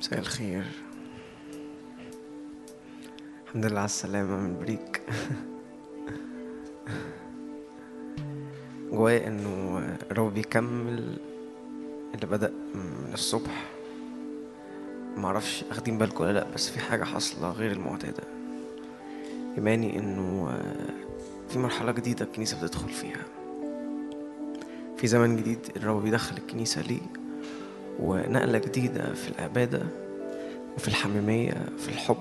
مساء الخير. الحمد لله على السلامة من بريك. جوايا إنه الرب بيكمل اللي بدأ من الصبح. معرفش أخدين بالكم ولا لأ بس في حاجة حاصلة غير المعتادة. إيماني إنه في مرحلة جديدة الكنيسة بتدخل فيها. في زمن جديد الرب بيدخل الكنيسة ليه؟ ونقلة جديدة في العبادة وفي الحميمية في الحب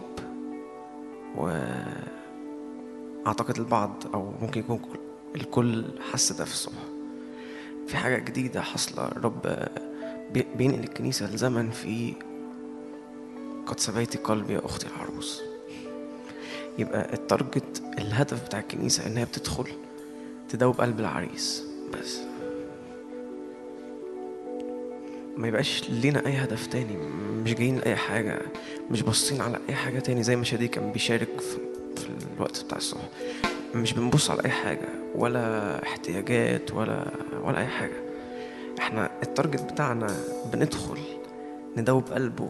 وأعتقد البعض أو ممكن يكون الكل حس ده في الصبح. في حاجة جديدة حاصلة بي- بينقل الكنيسة لزمن فيه قد سبيت قلبي يا أختي العروس. يبقى ال target الهدف بتاع الكنيسة إنها بتدخل تدوب قلب العريس بس. ما يبقاش لينا أي هدف تاني مش جايين لأي حاجة مش باصين على أي حاجة تاني زي ما شادي كان بيشارك في, في الوقت بتاع الصبح. مش بنبص على أي حاجة ولا احتياجات ولا ولا أي حاجة. إحنا التارجت بتاعنا بندخل ندوب قلبه.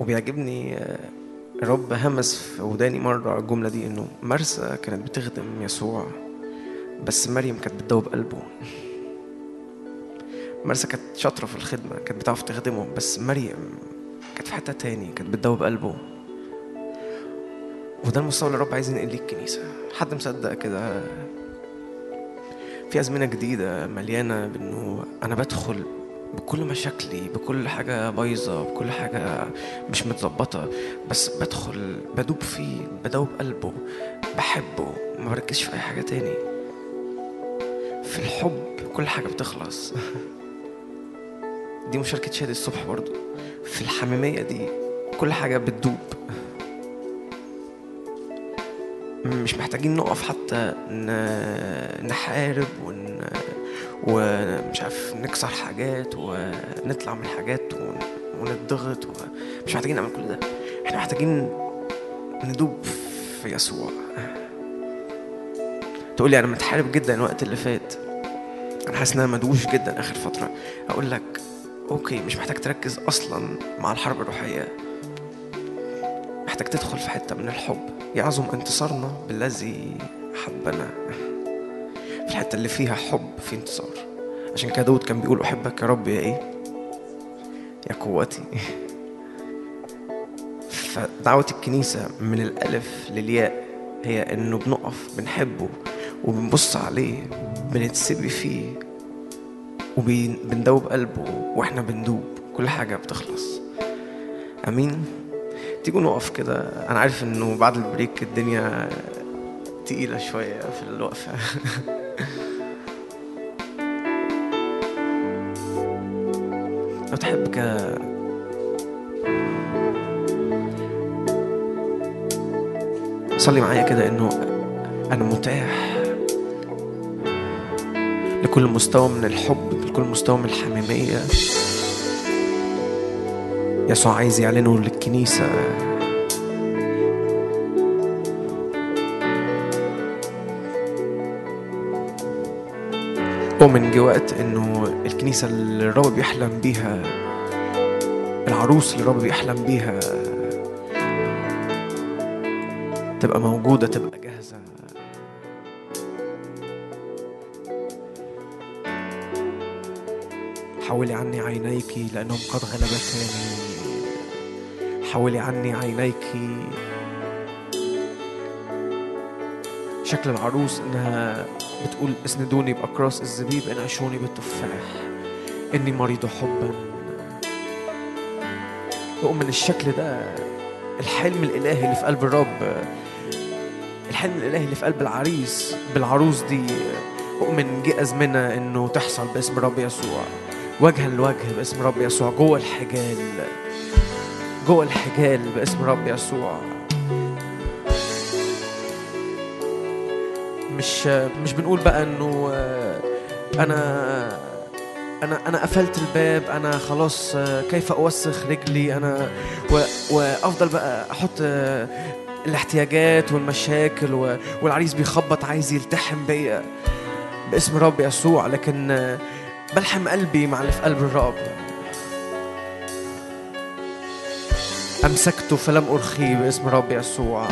وبيعجبني آه، الرب همس في وداني مرة الجملة دي إنه مرسى كانت بتخدم يسوع بس مريم كانت بتدوب قلبه. مرسى كانت شاطرة في الخدمة كانت بتعرف تخدمه بس مريم كانت في حتة تاني كانت بتدوب قلبه. وده المستوى اللي الرب عايز ينقل ليه الكنيسة. حد مصدق كده؟ في أزمنة جديدة مليانة بإنه أنا بدخل بكل مشاكلي بكل حاجة بايظة بكل حاجة مش متظبطة بس بدخل بدوب فيه بدوب قلبه بحبه ما بركزش في أي حاجة تاني. في الحب كل حاجة بتخلص. دي مشاركة شادي الصبح برضو. في الحميمية دي كل حاجة بتدوب. مش محتاجين نقف حتى نحارب ون... ومش عارف نكسر حاجات ونطلع من حاجات ون... ونضغط و... مش محتاجين نعمل كل ده. إحنا محتاجين ندوب في يسوع. تقول لي أنا متحارب جدا الوقت اللي فات. أنا حاسس إن أنا مدوش جدا آخر فترة. أقول لك أوكي مش محتاج تركز أصلا مع الحرب الروحية. محتاج تدخل في حتة من الحب. يعظم انتصارنا بالذي حبنا. في الحتة اللي فيها حب في انتصار. عشان كده داود كان بيقول أحبك يا رب يا إيه؟ يا قوتي. فدعوة الكنيسة من الألف للياء هي إنه بنقف بنحبه وبنبص عليه بنتسبي فيه. وبندوب قلبه وإحنا بندوب. كل حاجة بتخلص. أمين؟ تيجوا نقف كده. أنا عارف إنه بعد البريك الدنيا تقيلة شوية في الوقفة. لو تحب كده صلي معايا كده إنه أنا متاح. لكل مستوى من الحب لكل مستوى من الحميمية. يسوع عايز يعلنه للكنيسة. ومن جه وقت إنه الكنيسة اللي الرب بيحلم بيها العروس اللي الرب بيحلم بيها تبقى موجودة تبقى حولي عني عينيك لأنهم قد غلبتاني. حولي عني عينيك شكل العروس إنها بتقول اسندوني بأكراس الزبيب انعشوني بالتفاح. إني مريض حبا. ومن الشكل ده الحلم الإلهي اللي في قلب الرب. الحلم الإلهي اللي في قلب العريس بالعروس دي. أؤمن جه أزمنة إنه تحصل باسم رب يسوع. وجها لوجه باسم رب يسوع جوه الحجال جوه الحجال باسم رب يسوع. مش مش بنقول بقى إنه آه، أنا أنا أنا قفلت الباب أنا خلاص كيف أوسخ رجلي أنا و- وأفضل بقى آه، الاحتياجات والمشاكل والعريس بيخبط عايز يلتحم بيا باسم رب يسوع لكن بلحم قلبي مع اللي في قلب الرب أمسكته فلم أرخيه باسم رب يسوع.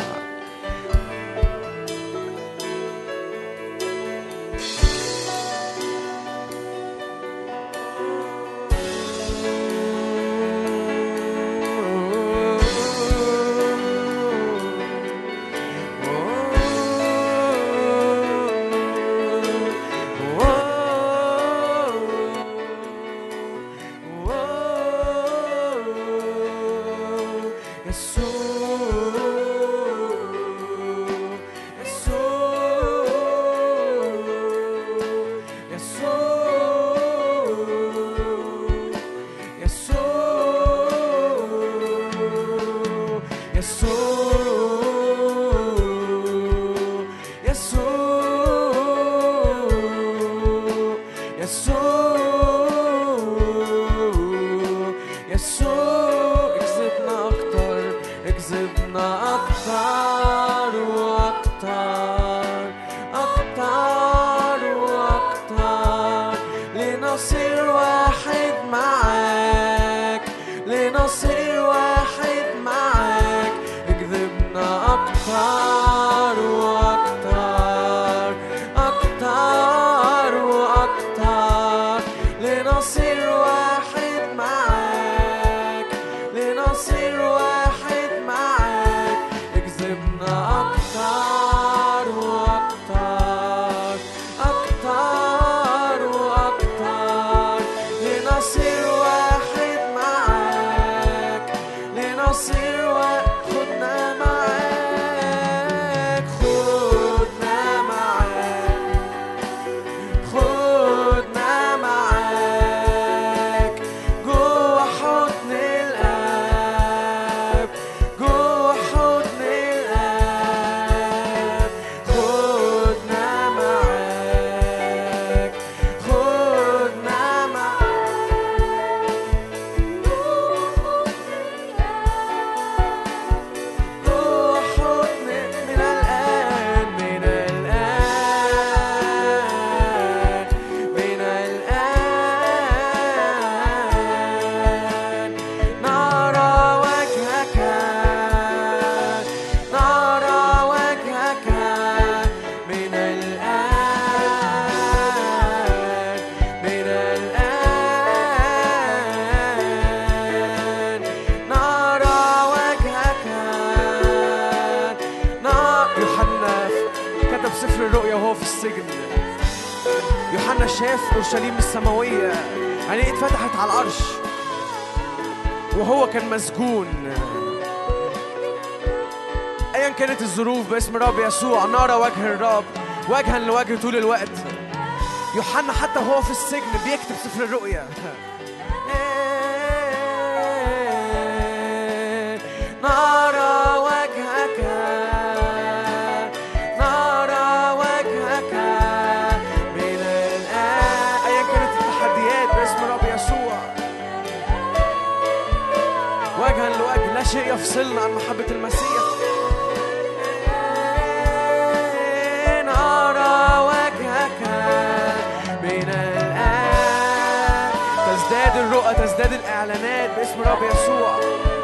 باسم الرب يسوع نرى وجه الرب وجها لوجه طول الوقت. يوحنا حتى وهو في السجن بيكتب سفر الرؤيا. نرى وجهك نرى وجهك من الآن. أيا كانت التحديات باسم الرب يسوع. وجها لوجه لا شيء يفصلنا عن محبة المسيح. تزداد الإعلانات باسم رب يسوع.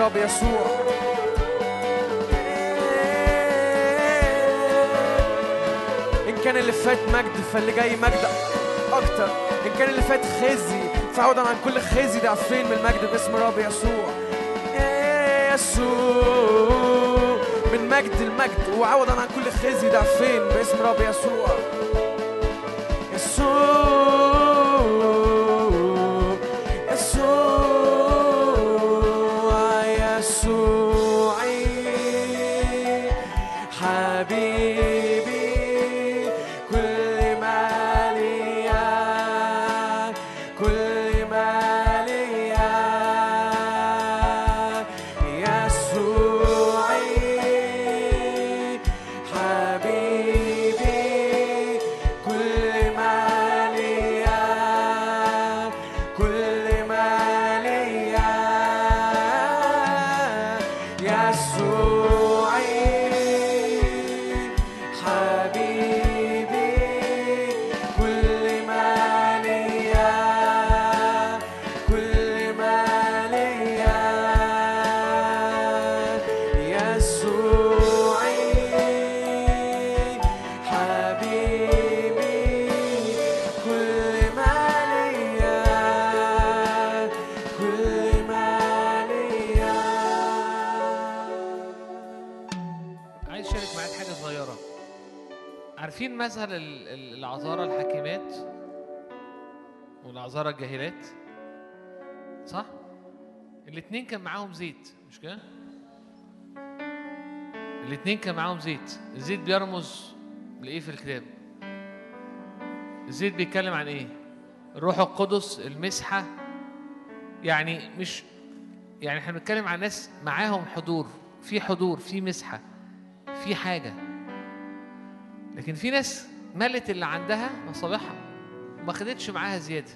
obra é. أسهل العذارى الحكيمات والعذارى الجاهلات صح؟ الاتنين كان معاهم زيت مش كده؟ الاتنين كان معاهم زيت الزيت بيرمز لإيه في الكتاب؟ الزيت بيتكلم عن إيه؟ الروح القدس المسحة يعني مش يعني إحنا بنتكلم عن ناس معاهم حضور في حضور في مسحة في حاجة لكن في ناس ملت اللي عندها مصابيحها وما خدتش معاها زيادة.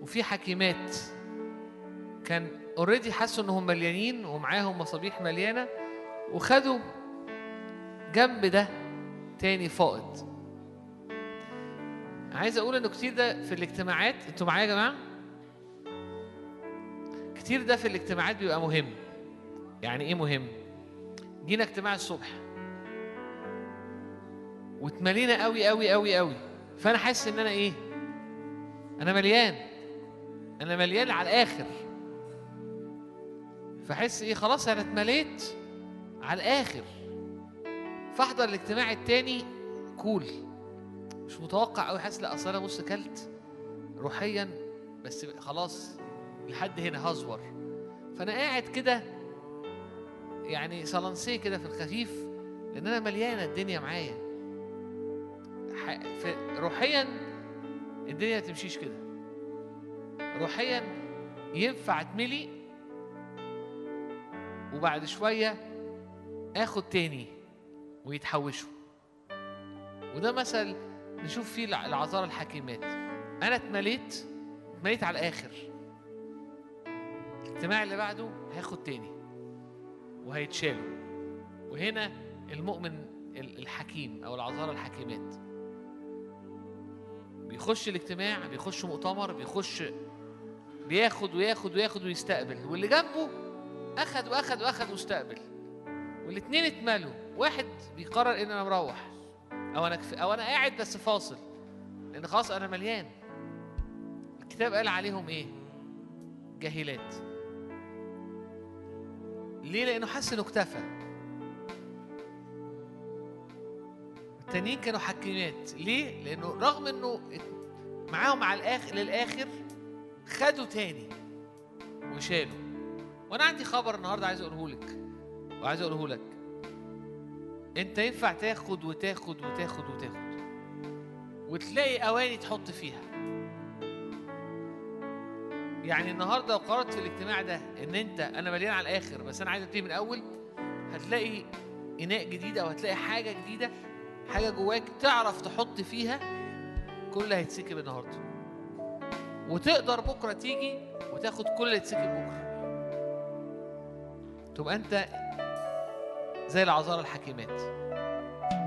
وفي حكيمات كان اوريدي حسوا إنهم مليانين ومعاهم مصابيح مليانة وخدوا جنب ده تاني فائض. عايز أقول إنه كتير ده في الاجتماعات أنتوا معايا يا جماعة؟ كتير ده في الاجتماعات بيبقى مهم. يعني إيه مهم؟ جينا اجتماع الصبح. واتملينا قوي قوي قوي قوي. فأنا حاسس إن أنا إيه؟ أنا مليان. أنا مليان على الآخر. فحس إيه؟ خلاص أنا اتمليت على الآخر. فأحضر الاجتماع التاني كول. مش متوقع قوي حاسس لا أصل أنا بص كلت روحيا بس خلاص لحد هنا هزور. فأنا قاعد كده يعني صلنسيه كده في الخفيف لأن أنا مليانة الدنيا معايا. روحيا الدنيا تمشيش كده. روحيا ينفع اتملي وبعد شوية آخد تاني ويتحوشوا وده مثل نشوف فيه الع- العذارى الحكيمات. أنا اتمليت اتمليت على الآخر. الاجتماع اللي بعده هياخد تاني وهيتشالوا وهنا المؤمن ال- الحكيم أو العذارى الحكيمات. بيخش الاجتماع بيخش مؤتمر بيخش بياخد وياخد وياخد ويستقبل. واللي جنبه أخد وأخد وأخد واستقبل والاتنين اتملوا. واحد بيقرر إن أنا مروح. أو أنا. أو أنا قاعد بس فاصل. لأن خلاص أنا مليان. الكتاب قال عليهم إيه؟ جاهلات. ليه؟ لأنه حس إنه اكتفى. التانيين كانوا حكيمات. ليه؟ لأنه رغم ات- معاهم على الآخر للآخر خدوا تاني وشالوا. وأنا عندي خبر النهارده عايز أقوله لك. وعايز أقوله لك. أنت ينفع تاخد وتاخد وتاخد وتاخد. وتلاقي أواني تحط فيها. يعني النهارده لو قررت في الاجتماع ده إن انت أنا مليان على الآخر بس أنا عايز أبتدي من الأول هتلاقي إناء جديد أو هتلاقي حاجة جديدة حاجة جواك تعرف تحط فيها كل اللي هيتسكب النهارده. وتقدر بكرة تيجي وتاخد كل اللي هيتسكب بكرة. تبقى أنت زي العذارى الحكيمات.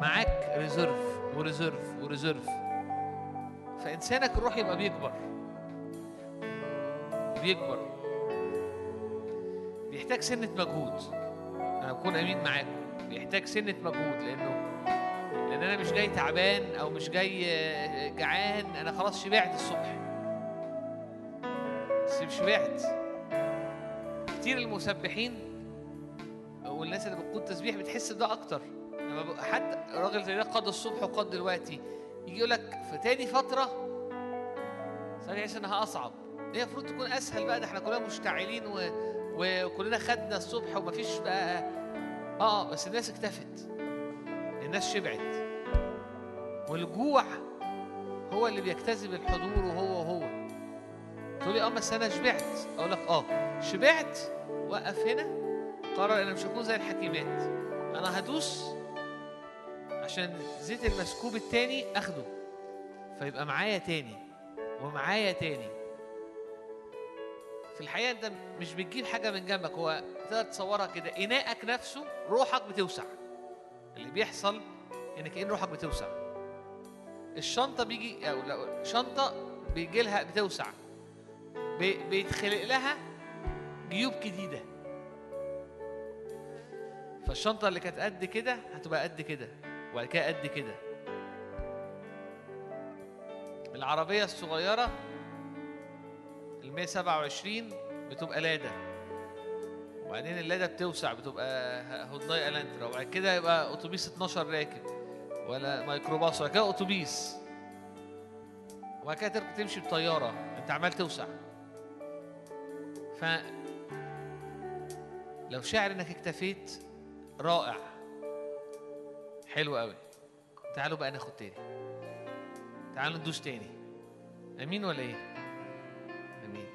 معاك reserve و reserve و reserve فإنسانك الروحي يبقى بيكبر. بيكبر. بيحتاج سنة مجهود. أنا بكون أمين معاكم. بيحتاج سنة مجهود لأنه لأن أنا مش جاي تعبان أو مش جاي آه، جعان. أنا خلاص شبعت الصبح. بس مش شبعت. كتير المسبحين والناس اللي بتقود تسبيح بتحس بده أكتر. لما حد راجل زي ده قاد الصبح وقاد دلوقتي. يجي يقول لك في تاني فترة؟ صار يحس انها اصعب هي المفروض تكون أسهل بقى. ده إحنا كلنا مشتعلين و... وكلنا خدنا الصبح ومفيش بقى آه بس الناس اكتفت. الناس شبعت. والجوع هو اللي بيجتذب الحضور وهو وهو. تقولي آه بس أنا شبعت. أقول لك آه شبعت وقف هنا. قرر أنا مش هكون زي الحكيمات. أنا هدوس عشان زيت المسكوب التاني أخده. فيبقى معايا تاني ومعايا تاني. في الحقيقة أنت مش بتجيب حاجة من جنبك هو تقدر تصورها كده. إناءك نفسه روحك بتوسع. اللي بيحصل إن كأن روحك بتوسع. الشنطة بيجي أو لو شنطه بيجي لها بتوسع. بي- بيتخلق لها جيوب جديدة. فالشنطة اللي كانت قد كده هتبقى قد كده وبعد كده قد كده. العربية الصغيرة ال 127 بتبقى لادا. وبعدين اللادا بتوسع بتبقى هيونداي إلنترا. وبعد كده يبقى اتوبيس 12 راكب. ولا ميكروباص وبعد كده أتوبيس. وبعد كده تمشي بطيارة. أنت عمال توسع. ف لو شاعر إنك اكتفيت رائع. حلو قوي تعالوا بقى ناخد تاني. تعالوا ندوس تاني. آمين ولا إيه؟ أمين.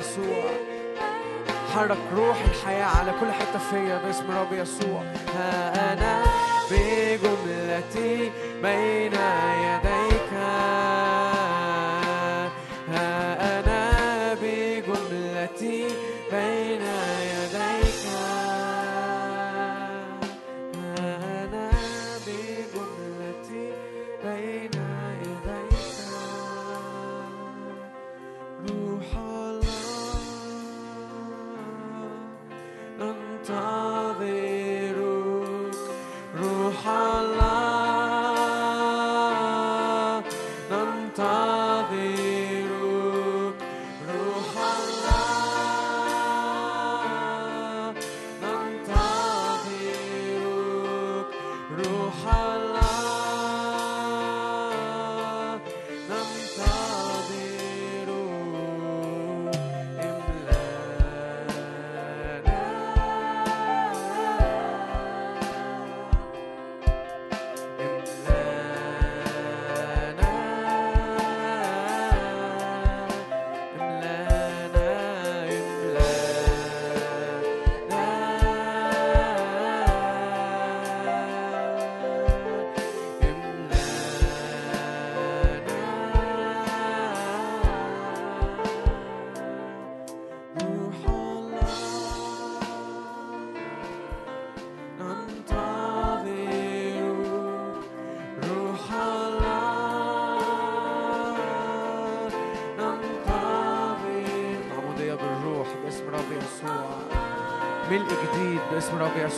يسوع. حرك روح الحياة على كل حتة فيا باسم الرب يسوع. ها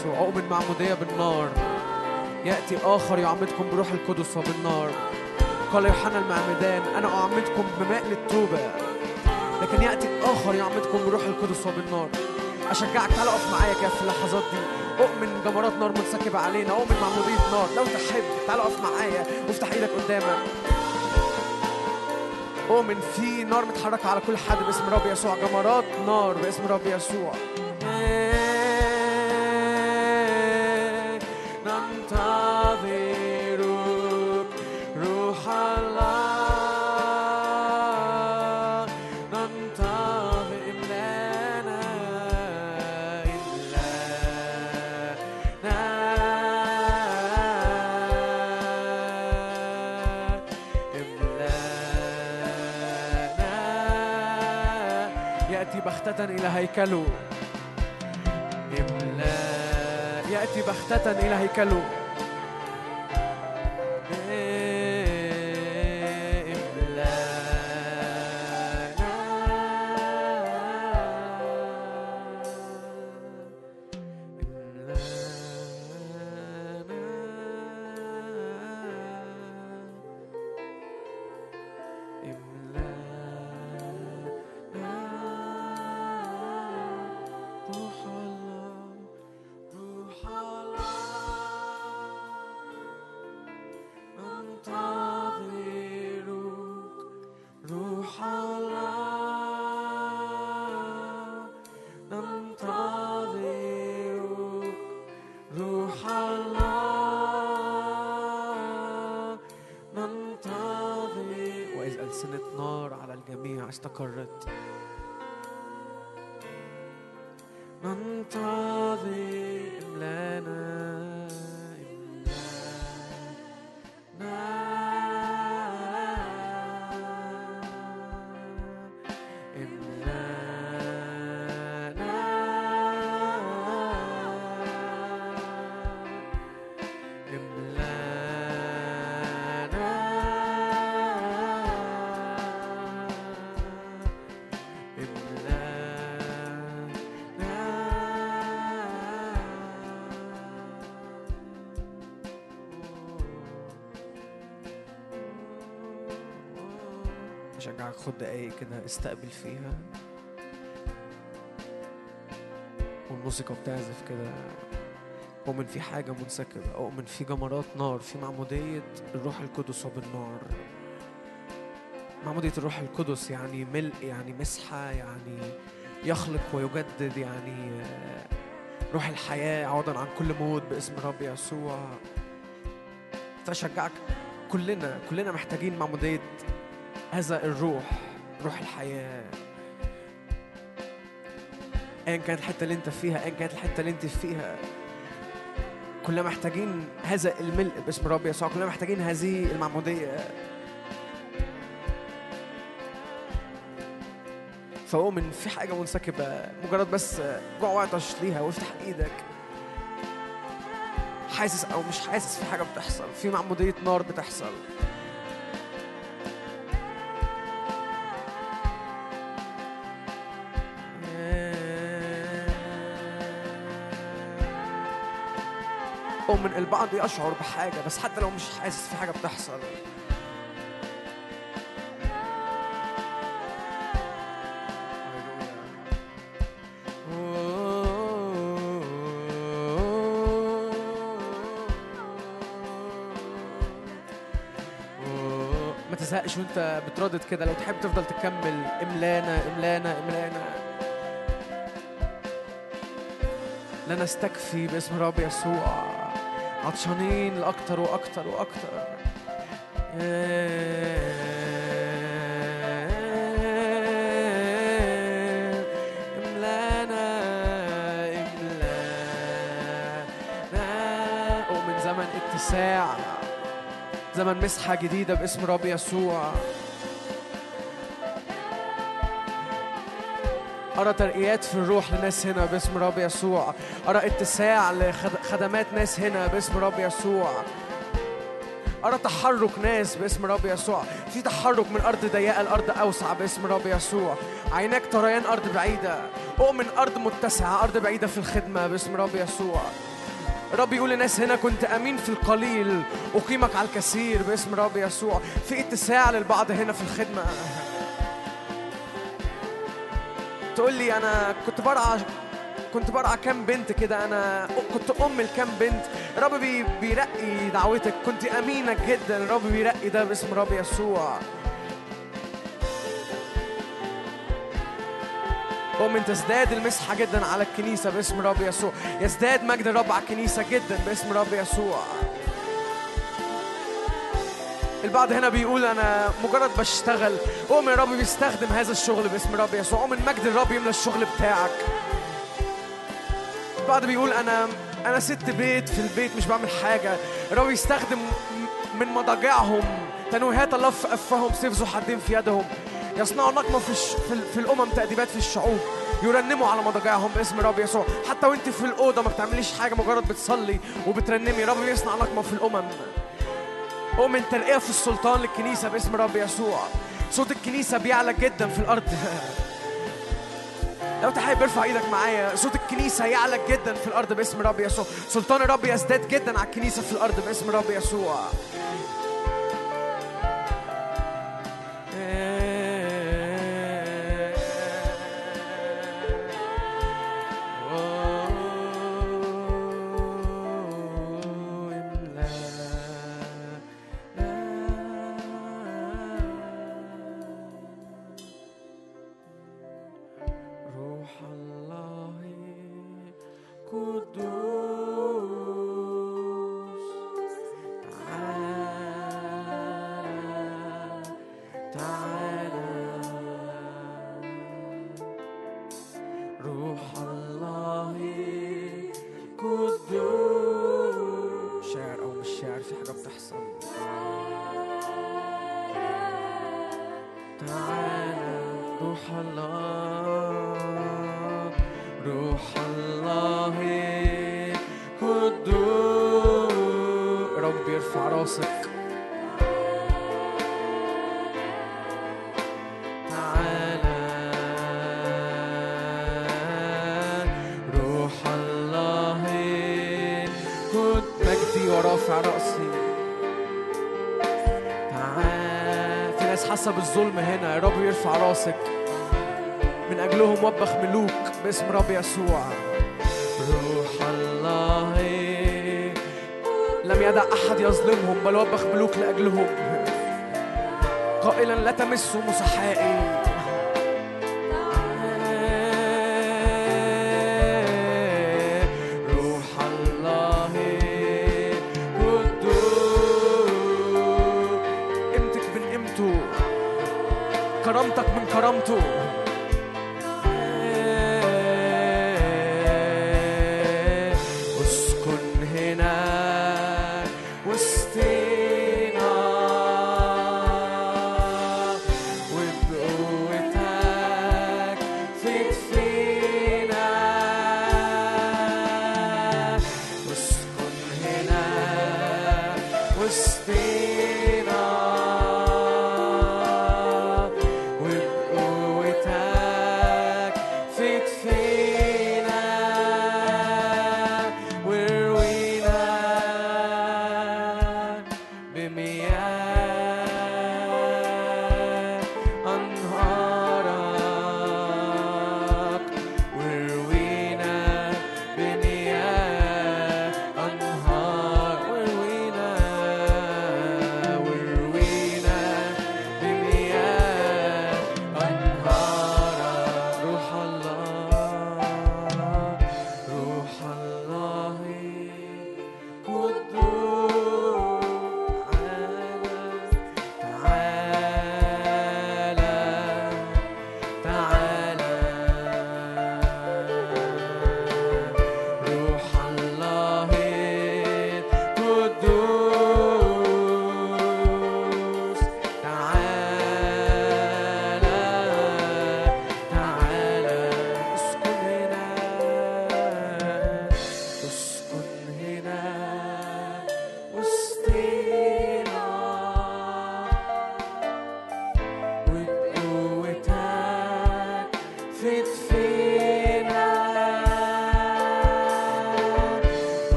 يسوع أؤمن معمودية بالنار. يأتي آخر يعمدكم بروح القدس وبالنار. قال يوحنا المعمدان أنا أعمدكم بماء للتوبة. لكن يأتي آخر يعمدكم بروح القدس وبالنار. أشجعك تعالى أقف معايا كده في اللحظات دي. أؤمن جمرات نار منسكبة علينا أؤمن معمودية نار. لو تحب تعالى أقف معايا. وافتح إيدك قدامك. أؤمن في نار متحركة على كل حد باسم رب يسوع. جمرات نار باسم رب يسوع. هيكله إملا يأتي بختة إلى هيكله أشجعك خد دقايق كده استقبل فيها. والموسيقى بتعزف كده. أؤمن في حاجة منسكبة. أؤمن في جمرات نار. في معمودية الروح القدس وبالنار. معمودية الروح القدس يعني ملء يعني مسحة يعني يخلق ويجدد يعني آه، روح الحياة. عوضا عن كل موت باسم رب يسوع. فأشجعك. كلنا كلنا محتاجين معمودية هذا الروح روح الحياة. ايا كانت الحتة اللي أنت فيها؟ ايا كانت الحتة اللي أنت فيها؟ كلنا محتاجين هذا الملء باسم رب يسوع. كلنا محتاجين هذه المعمودية. فأؤمن في حاجة منسكبة. مجرد بس جوع وعطش ليها. وافتح إيدك. حاسس أو مش حاسس في حاجة بتحصل. في معمودية نار بتحصل. أؤمن البعض يشعر بحاجة بس حتى لو مش حاسس في حاجة بتحصل. ما تزهقش وأنت بتردد كده لو تحب تفضل تكمل. املانا املانا املانا. لا نستكفي باسم رب يسوع. عطشانين لأكتر وأكتر وأكتر. املانا املانا. أؤمن زمن اتساع. زمن مسحة جديدة باسم رب يسوع. أرى ترقيات في الروح لناس هنا باسم رب يسوع. أرى اتساع لخدمات ناس هنا باسم رب يسوع. أرى تحرك ناس باسم رب يسوع. في تحرك من أرض ضيقة لأرض أوسع باسم رب يسوع. عيناك تريان أرض بعيدة. أؤمن أرض متسعة أرض بعيدة في الخدمة باسم رب يسوع. رب يقول للناس هنا كنت أمين في القليل. أقيمك على الكثير باسم رب يسوع. في اتساع للبعض هنا في الخدمة. تقول لي أنا كنت برعى كنت برعى كام بنت كده أنا كنت أم لكام بنت. رب بي بيرقي دعوتك. كنت أمينة جدا. رب بيرقي ده باسم رب يسوع. أؤمن تزداد المسحة جدا على الكنيسة باسم رب يسوع. يزداد مجد الرب على الكنيسة جدا باسم رب يسوع. البعض هنا بيقول أنا مجرد بشتغل. أؤمن الرب بيستخدم هذا الشغل باسم رب يسوع. أؤمن مجد الرب يملى الشغل بتاعك. البعض بيقول أنا أنا ست بيت في البيت مش بعمل حاجة. الرب يستخدم من مضاجعهم. تنويهات الله في أفهم سيف ذو حدين في يدهم. يصنعوا نقمة في, الش... في, ال... في الأمم تأديبات في الشعوب. يرنموا على مضاجعهم باسم رب يسوع. حتى وأنت في الأوضة ما بتعمليش حاجة مجرد بتصلي وبترنمي. رب يصنع نقمة في الأمم. أؤمن ترقية في السلطان للكنيسة باسم رب يسوع. صوت الكنيسة بيعلى جدا في الأرض. لو حابب ارفع إيدك معايا. صوت الكنيسة يعلى جدا في الأرض باسم رب يسوع. سلطان الرب يزداد جدا على الكنيسة في الأرض باسم رب يسوع. يظلمهم بل وبخ ملوك لأجلهم. قائلا لا تمسوا مسحائي.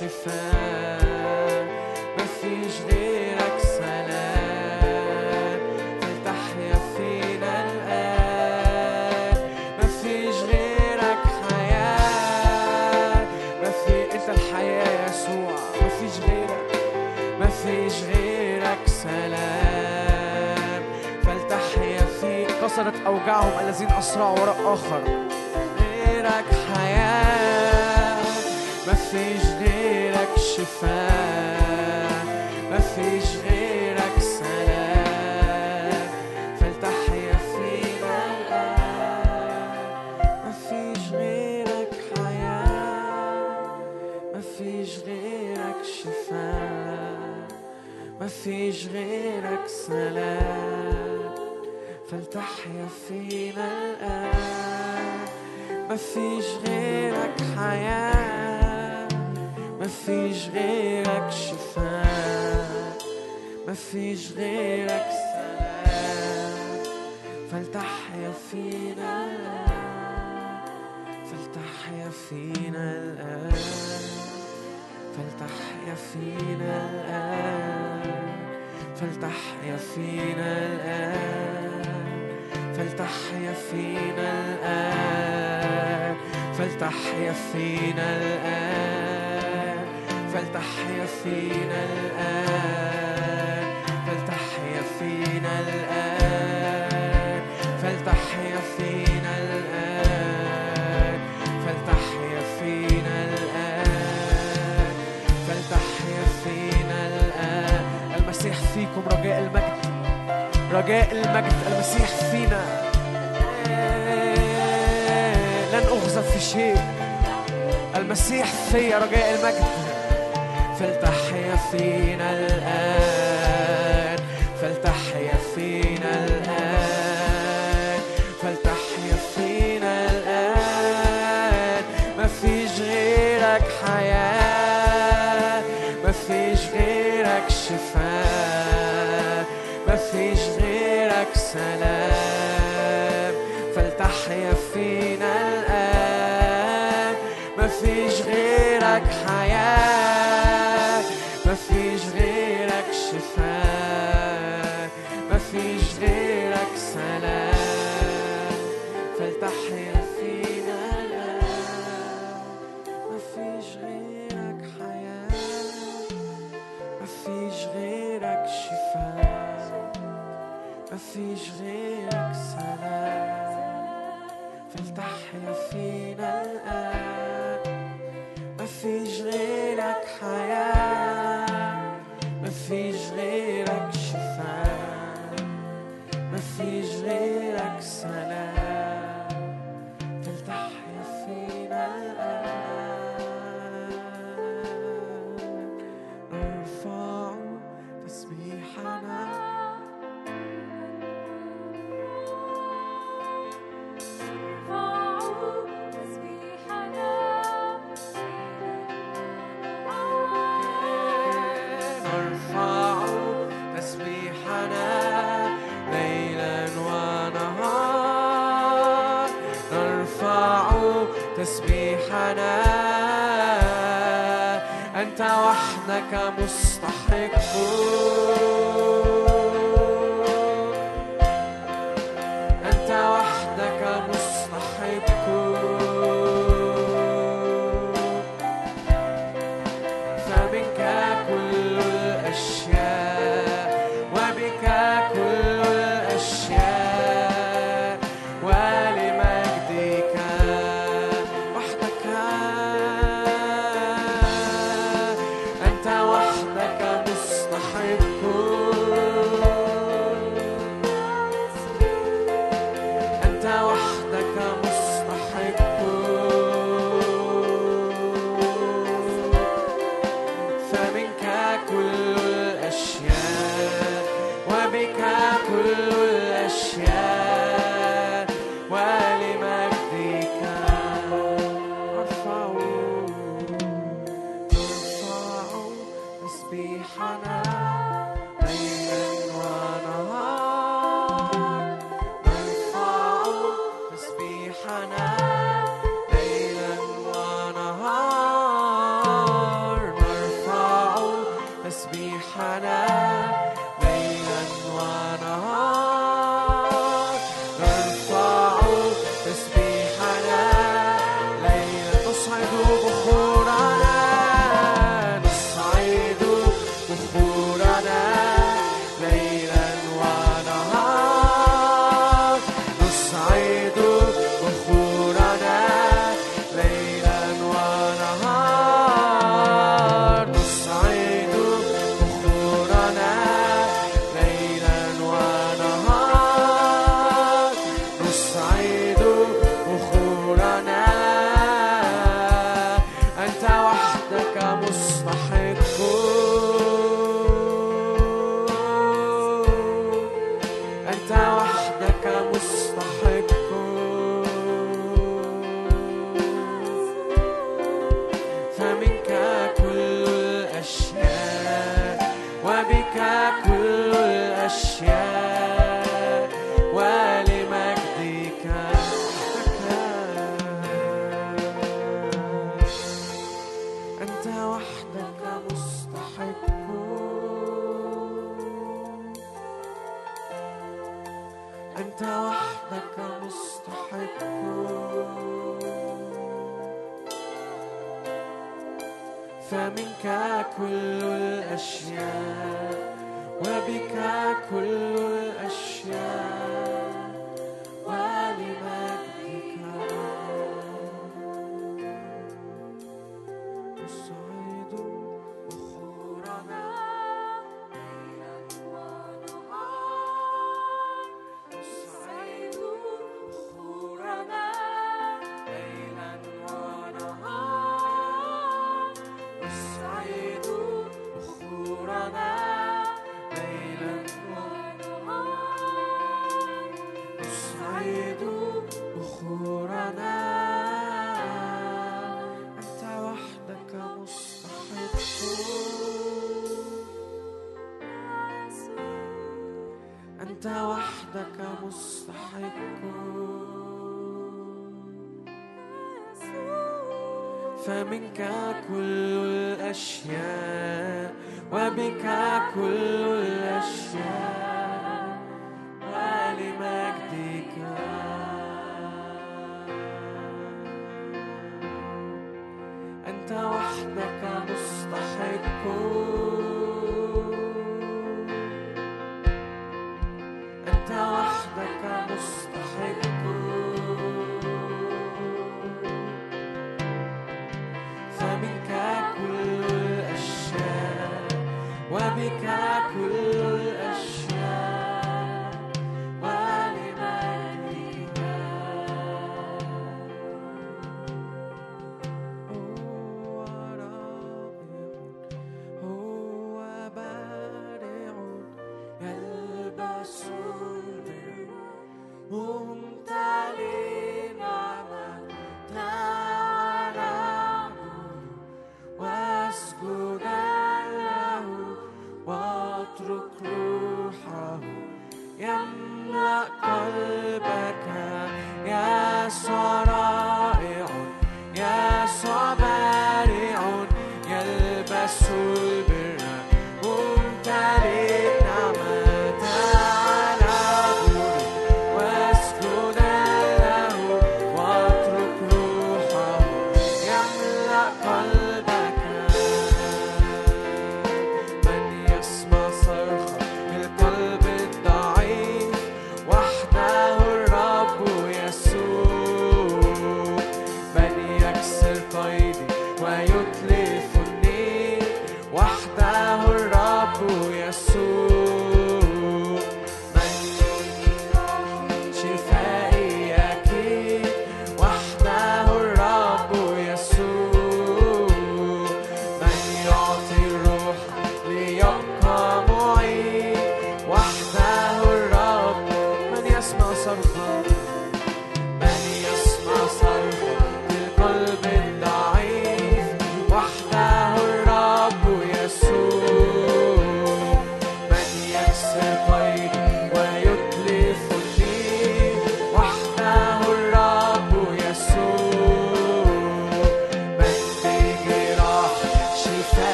غيرك شفاء مفيش غيرك سلام. فلتحيا فينا الآن. مفيش غيرك حياة. مفي أنت الحياة يا يسوع مفيش غيرك مفيش غيرك سلام. فلتحيا فيك. كسرت أوجاعهم الذين أسرعوا وراء آخر. مفيش غيرك شفاء مفيش غيرك سلام. فلتحيا فينا الآن. مفيش غيرك حياة مفيش غيرك شفاء مفيش غيرك سلام. فلتحيا فينا الآن. مفيش غيرك حياة. مفيش غيرك شفاء مفيش غيرك سلام فالتح يا فينا الآن فالتح يا فينا الآن فالتح يا فينا الآن فالتح يا فينا الآن فالتح يا فينا الآن فالتح يا فينا الآن فلتحيا فينا الآن فلتحيا فينا الآن فلتحيا فينا الآن فلتحيا فينا الآن فلتحيا فينا الآن. المسيح فيكم رجاء المجد رجاء المجد المسيح فينا. لن أغزى في شيء. المسيح في رجاء المجد. فلتحيا فينا الآن. إنك مستحق. Shana.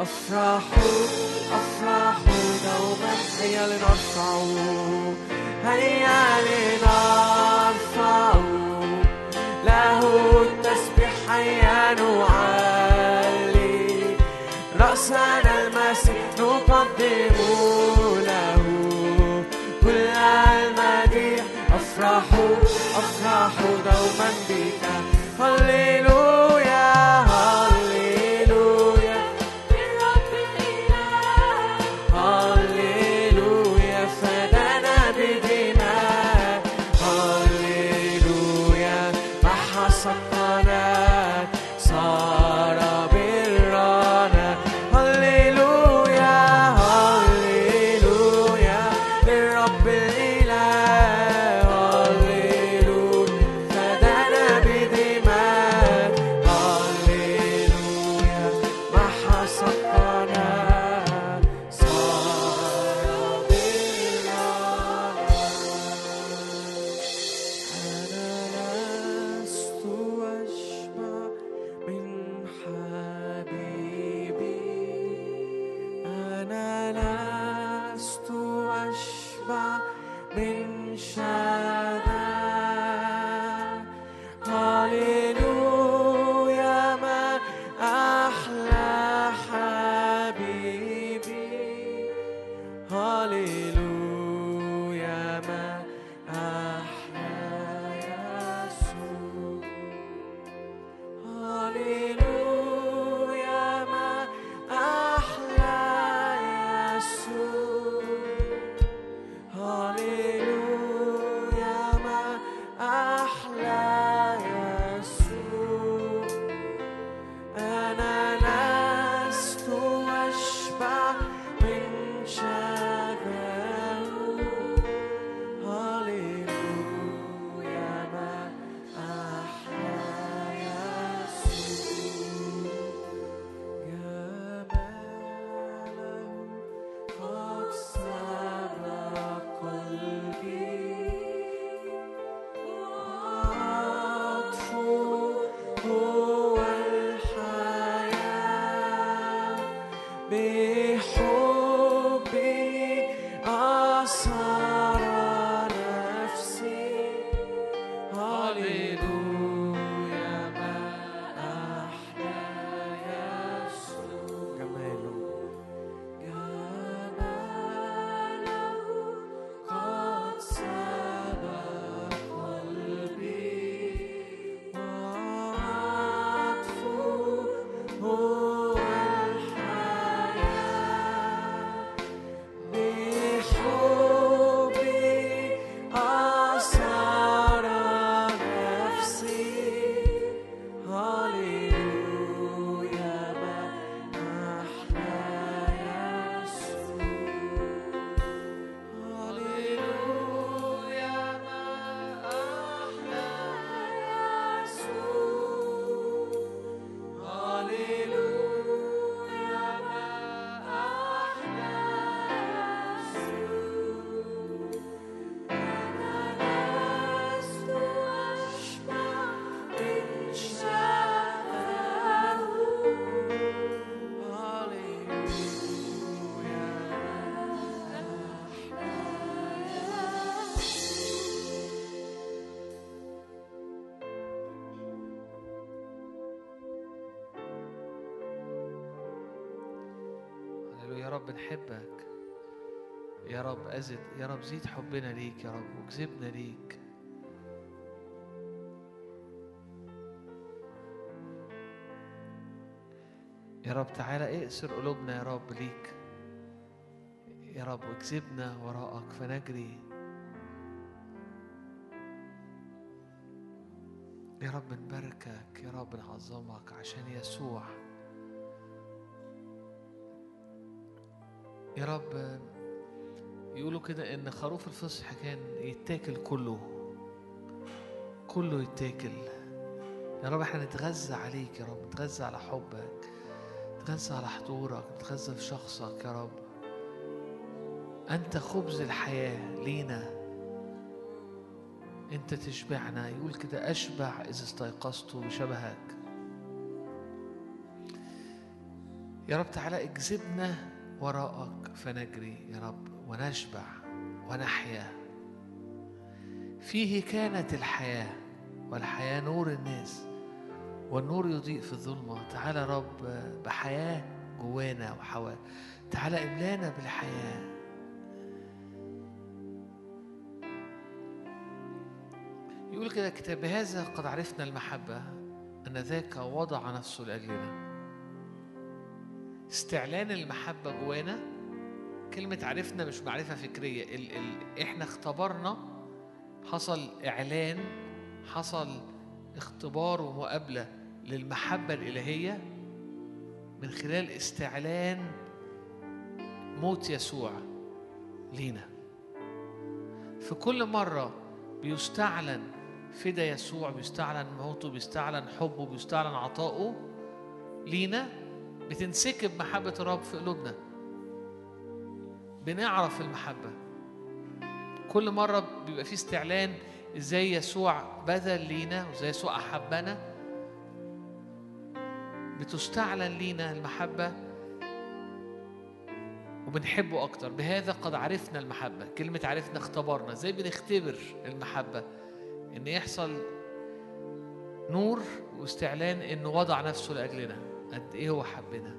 افرحوا افرحوا دوما هيا لنرفع هيا لنرفع له التسبيح هيا نعلي. رأسنا المسيح نقدم له. كل المديح افرحوا افرحوا دوما بك. هللويا رب زيد حبنا ليك يا رب وجذبنا ليك. يا رب تعالى اقسر قلوبنا يا رب ليك. يا رب واجذبنا وراءك فنجري. يا رب نباركك يا رب نعظمك عشان يسوع. يا رب يقولوا كده إن خروف الفصح كان يتاكل كله كله يتاكل. يا رب إحنا نتغذى عليك يا رب نتغذى على حبك نتغذى على حضورك نتغذى في شخصك يا رب. أنت خبز الحياة لينا. أنت تشبعنا. يقول كده أشبع إذا استيقظت بشبهك. يا رب تعالى اجذبنا وراءك فنجري يا رب. ونشبع ونحيا. فيه كانت الحياة والحياة نور الناس والنور يضيء في الظلمة. تعالى رب بحياة جوانا وحوا تعالى املانا بالحياة. يقول كده الكتاب بهذا قد عرفنا المحبة أن ذاك وضع نفسه لأجلنا. استعلان المحبة جوانا كلمة عرفنا مش معرفة فكرية. ال ال إحنا اختبرنا حصل إعلان حصل اختبار ومقابلة للمحبة الإلهية من خلال استعلان موت يسوع لينا. في كل مرة بيستعلن فدا يسوع بيستعلن موته بيستعلن حبه بيستعلن عطائه لينا بتنسكب محبة الرب في قلوبنا. بنعرف المحبة. كل مرة بيبقى في استعلان إزاي يسوع بذل لينا وإزاي يسوع أحبنا. بتستعلن لينا المحبة وبنحبه أكتر. بهذا قد عرفنا المحبة. كلمة عرفنا اختبرنا. إزاي بنختبر المحبة؟ إن يحصل نور واستعلان إنه وضع نفسه لأجلنا. قد إيه هو حبنا.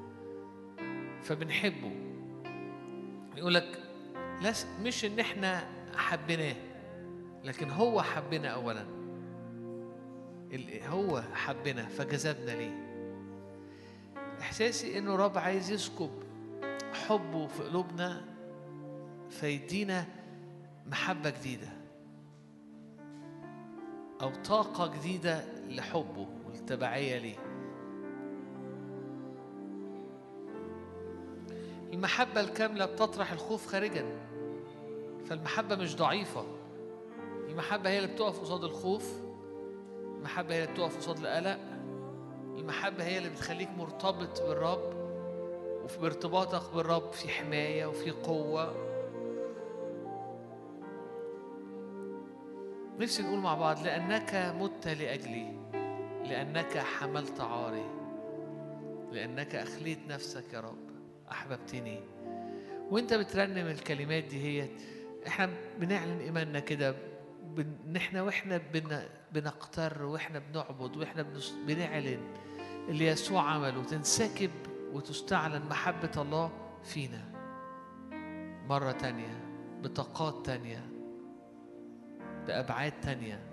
فبنحبه. يقول لك مش إن إحنا حبيناه لكن هو حبنا أولا. ال- هو حبنا فجذبنا ليه؟ إحساسي إنه رب عايز يسكب حبه في قلوبنا فيدينا محبة جديدة أو طاقة جديدة لحبه والتبعية ليه. المحبة الكاملة بتطرح الخوف خارجا. فالمحبة مش ضعيفة. المحبة هي اللي بتقف قصاد الخوف. المحبة هي اللي بتقف قصاد القلق. المحبة هي اللي بتخليك مرتبط بالرب وفي ارتباطك بالرب في حماية وفي قوة. نفسي نقول مع بعض لأنك مت لأجلي لأنك حملت عاري لأنك أخليت نفسك يا رب. أحببتني. وأنت بترنم الكلمات دي هي. إحنا بنعلن إيماننا كده. ان إحنا وإحنا بن بنقتر وإحنا بنعبد وإحنا بنس- بنعلن اللي يسوع عمله. تنسكب وتستعلن محبة الله فينا. مرة تانية بطاقات تانية بأبعاد تانية.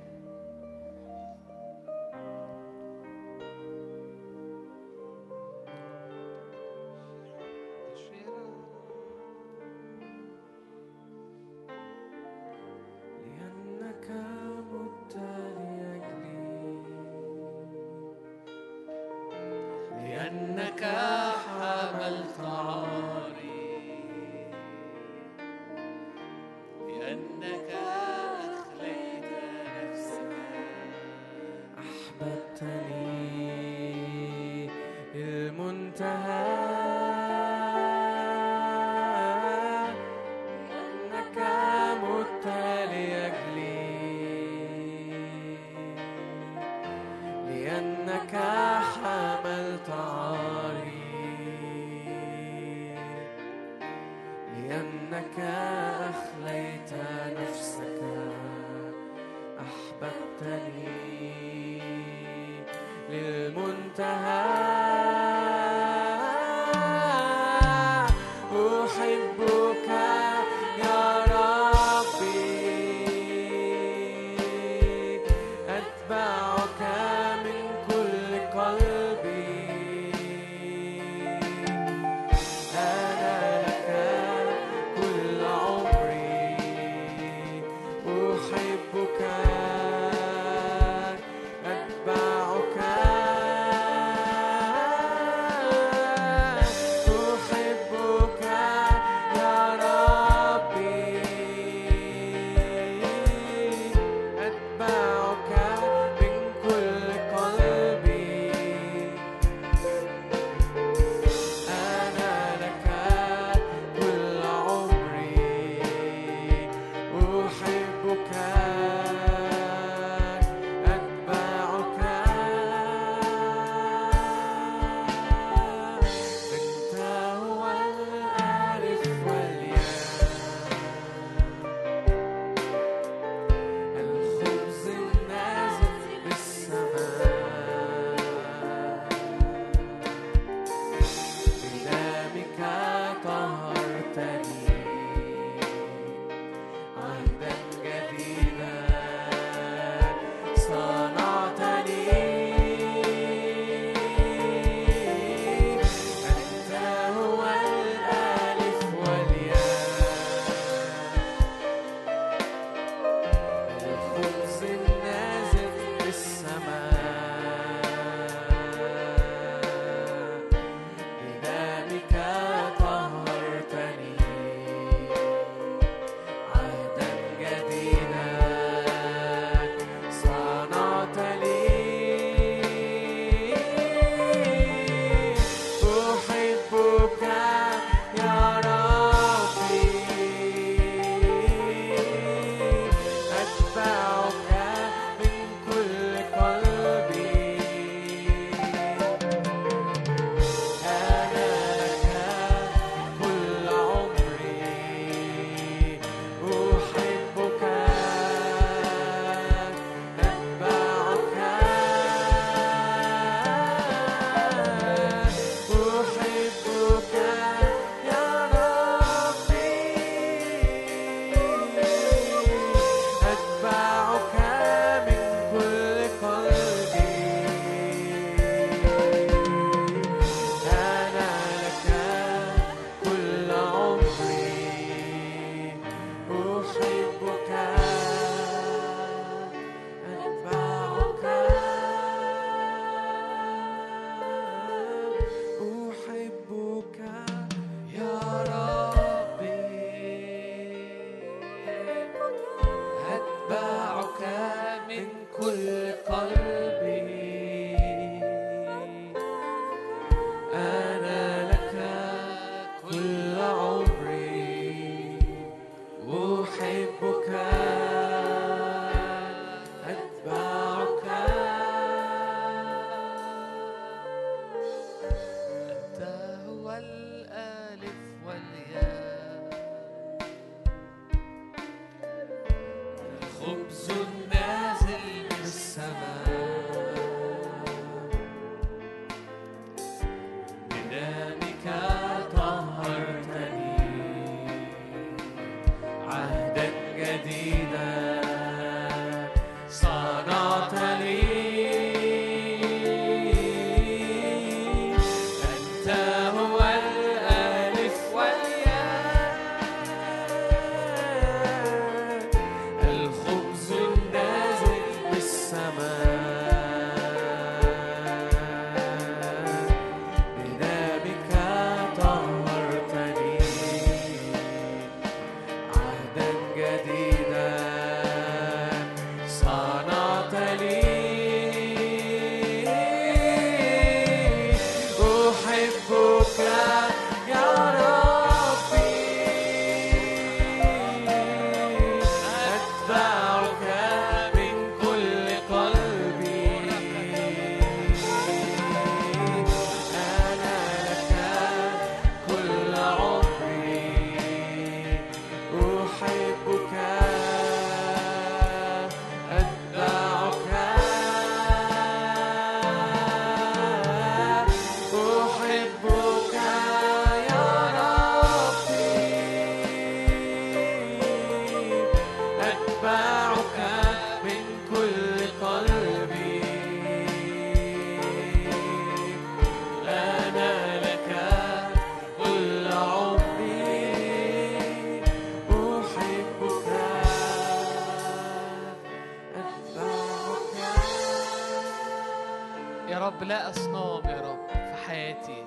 رب لا أصنام يا رب في حياتي.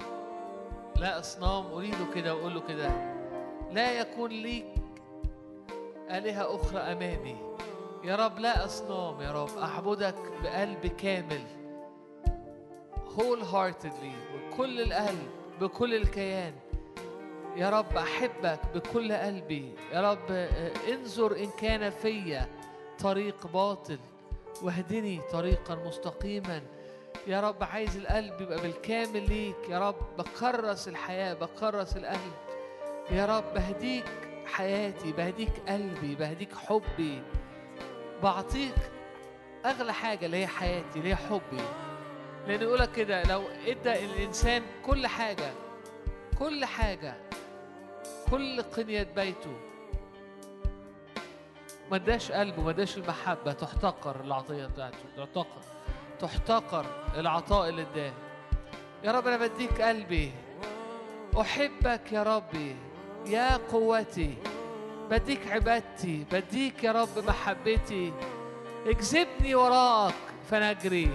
لا أصنام أريده كده وأقول له كده. لا يكون ليك آلهة أخرى أمامي. يا رب لا أصنام يا رب أعبدك بقلب كامل. wholeheartedly بكل القلب بكل الكيان. يا رب أحبك بكل قلبي. يا رب آه، انظر إن كان فيا طريق باطل. واهدني طريقا مستقيما. يا رب عايز القلب يبقى بالكامل ليك. يا رب بكرس الحياة بكرس القلب. يا رب بهديك حياتي بهديك قلبي بهديك حبي. بعطيك أغلى حاجة اللي هي حياتي اللي هي حبي. لأن يقولك كده لو إدى الإنسان كل حاجة كل حاجة كل قنية بيته ما اداش قلبه ما اداش المحبة تحتقر العطية بتاعته تحتقر تحتقر العطاء اللي اداه. يا رب أنا بديك قلبي. أحبك يا ربي. يا قوتي. بديك عبادتي. بديك يا رب محبتي. اجذبني وراك فنجري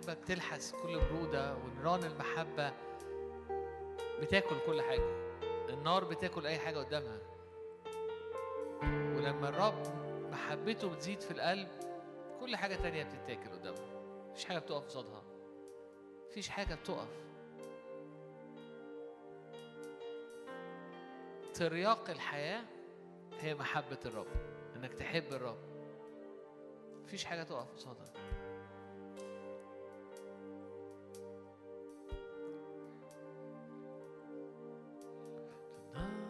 المحبة بتلحس كل برودة ونيران المحبة بتاكل كل حاجة. النار بتاكل أي حاجة قدامها. ولما الرب محبته بتزيد في القلب كل حاجة تانية بتتاكل قدامها مفيش حاجة بتقف قصادها. مفيش حاجة بتقف. ترياق الحياة هي محبة الرب إنك تحب الرب. مفيش حاجة تقف قصادها. 나.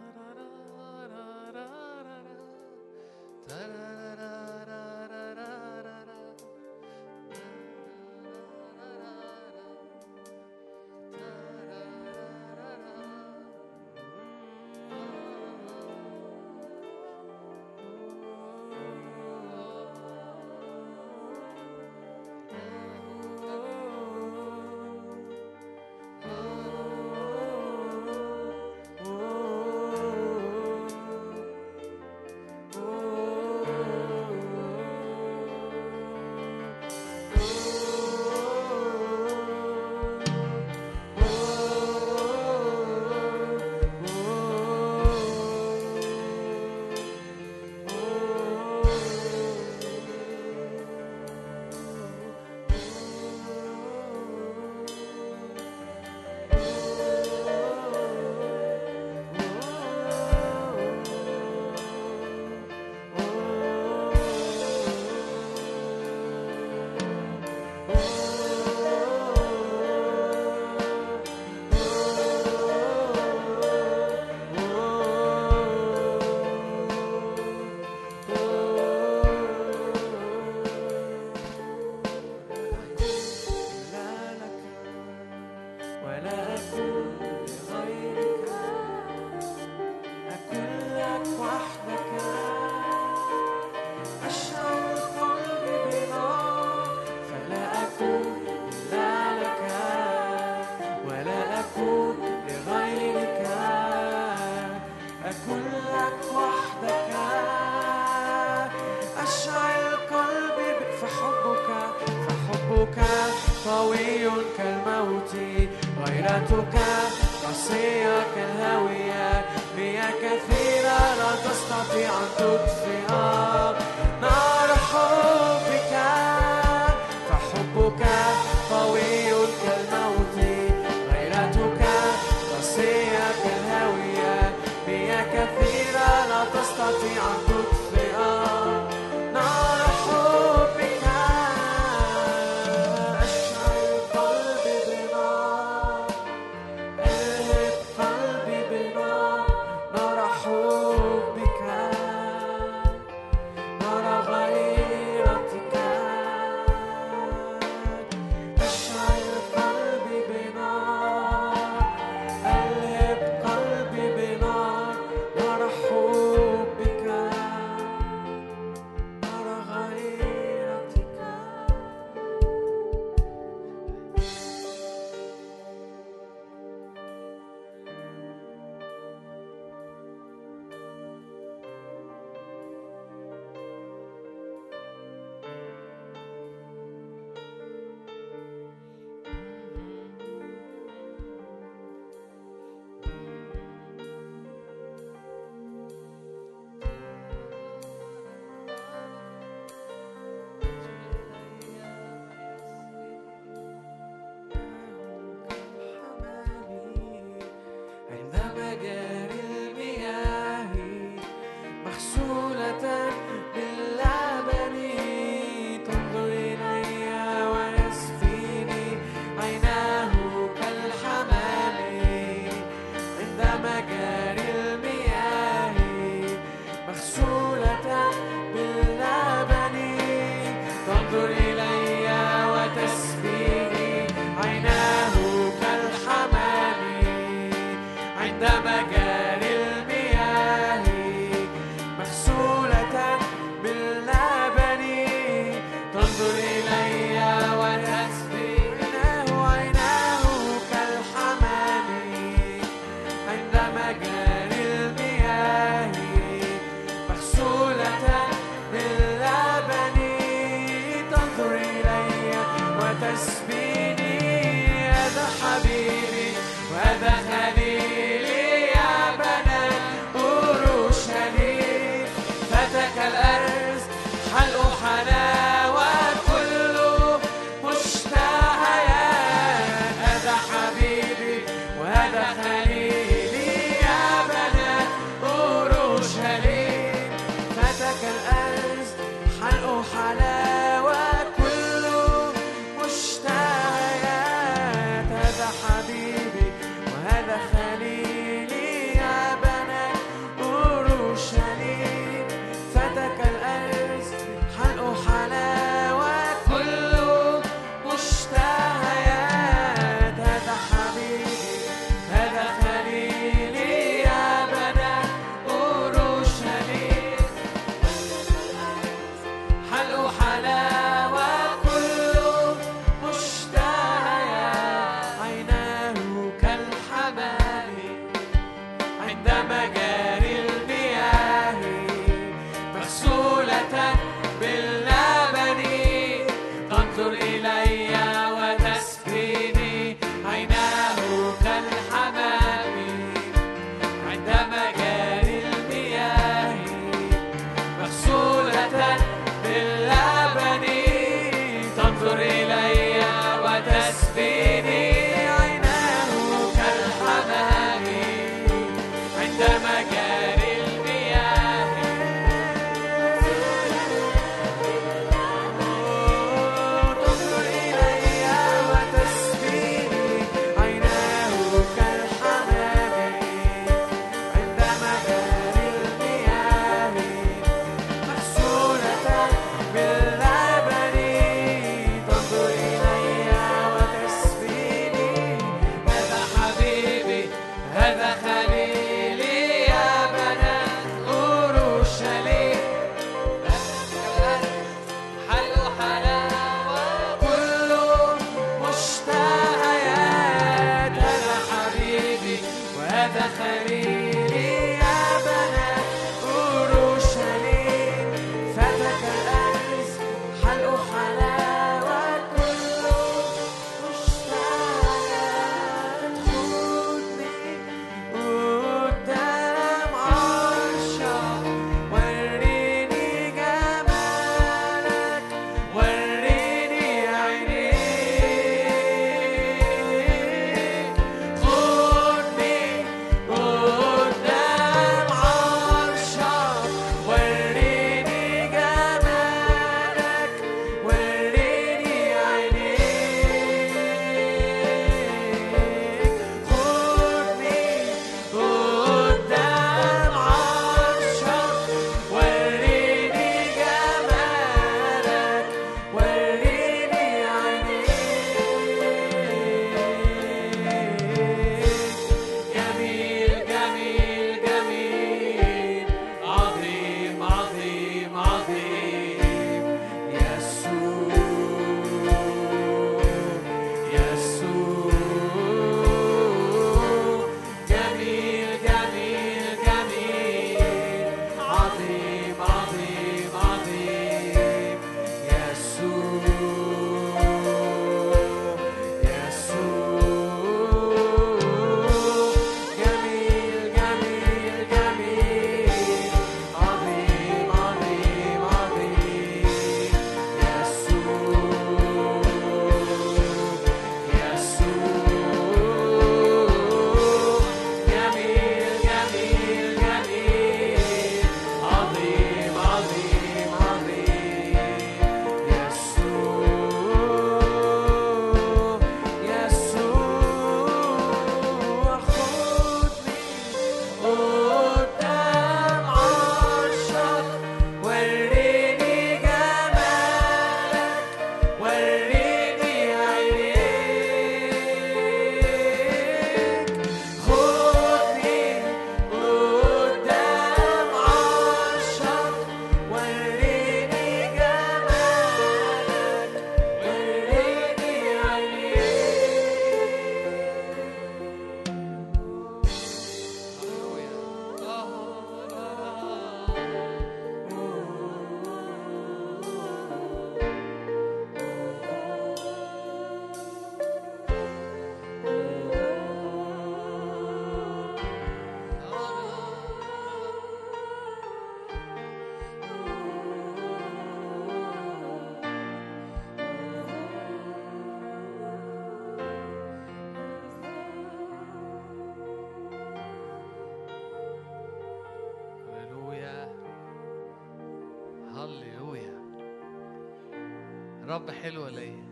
الرب حلو ولا إيه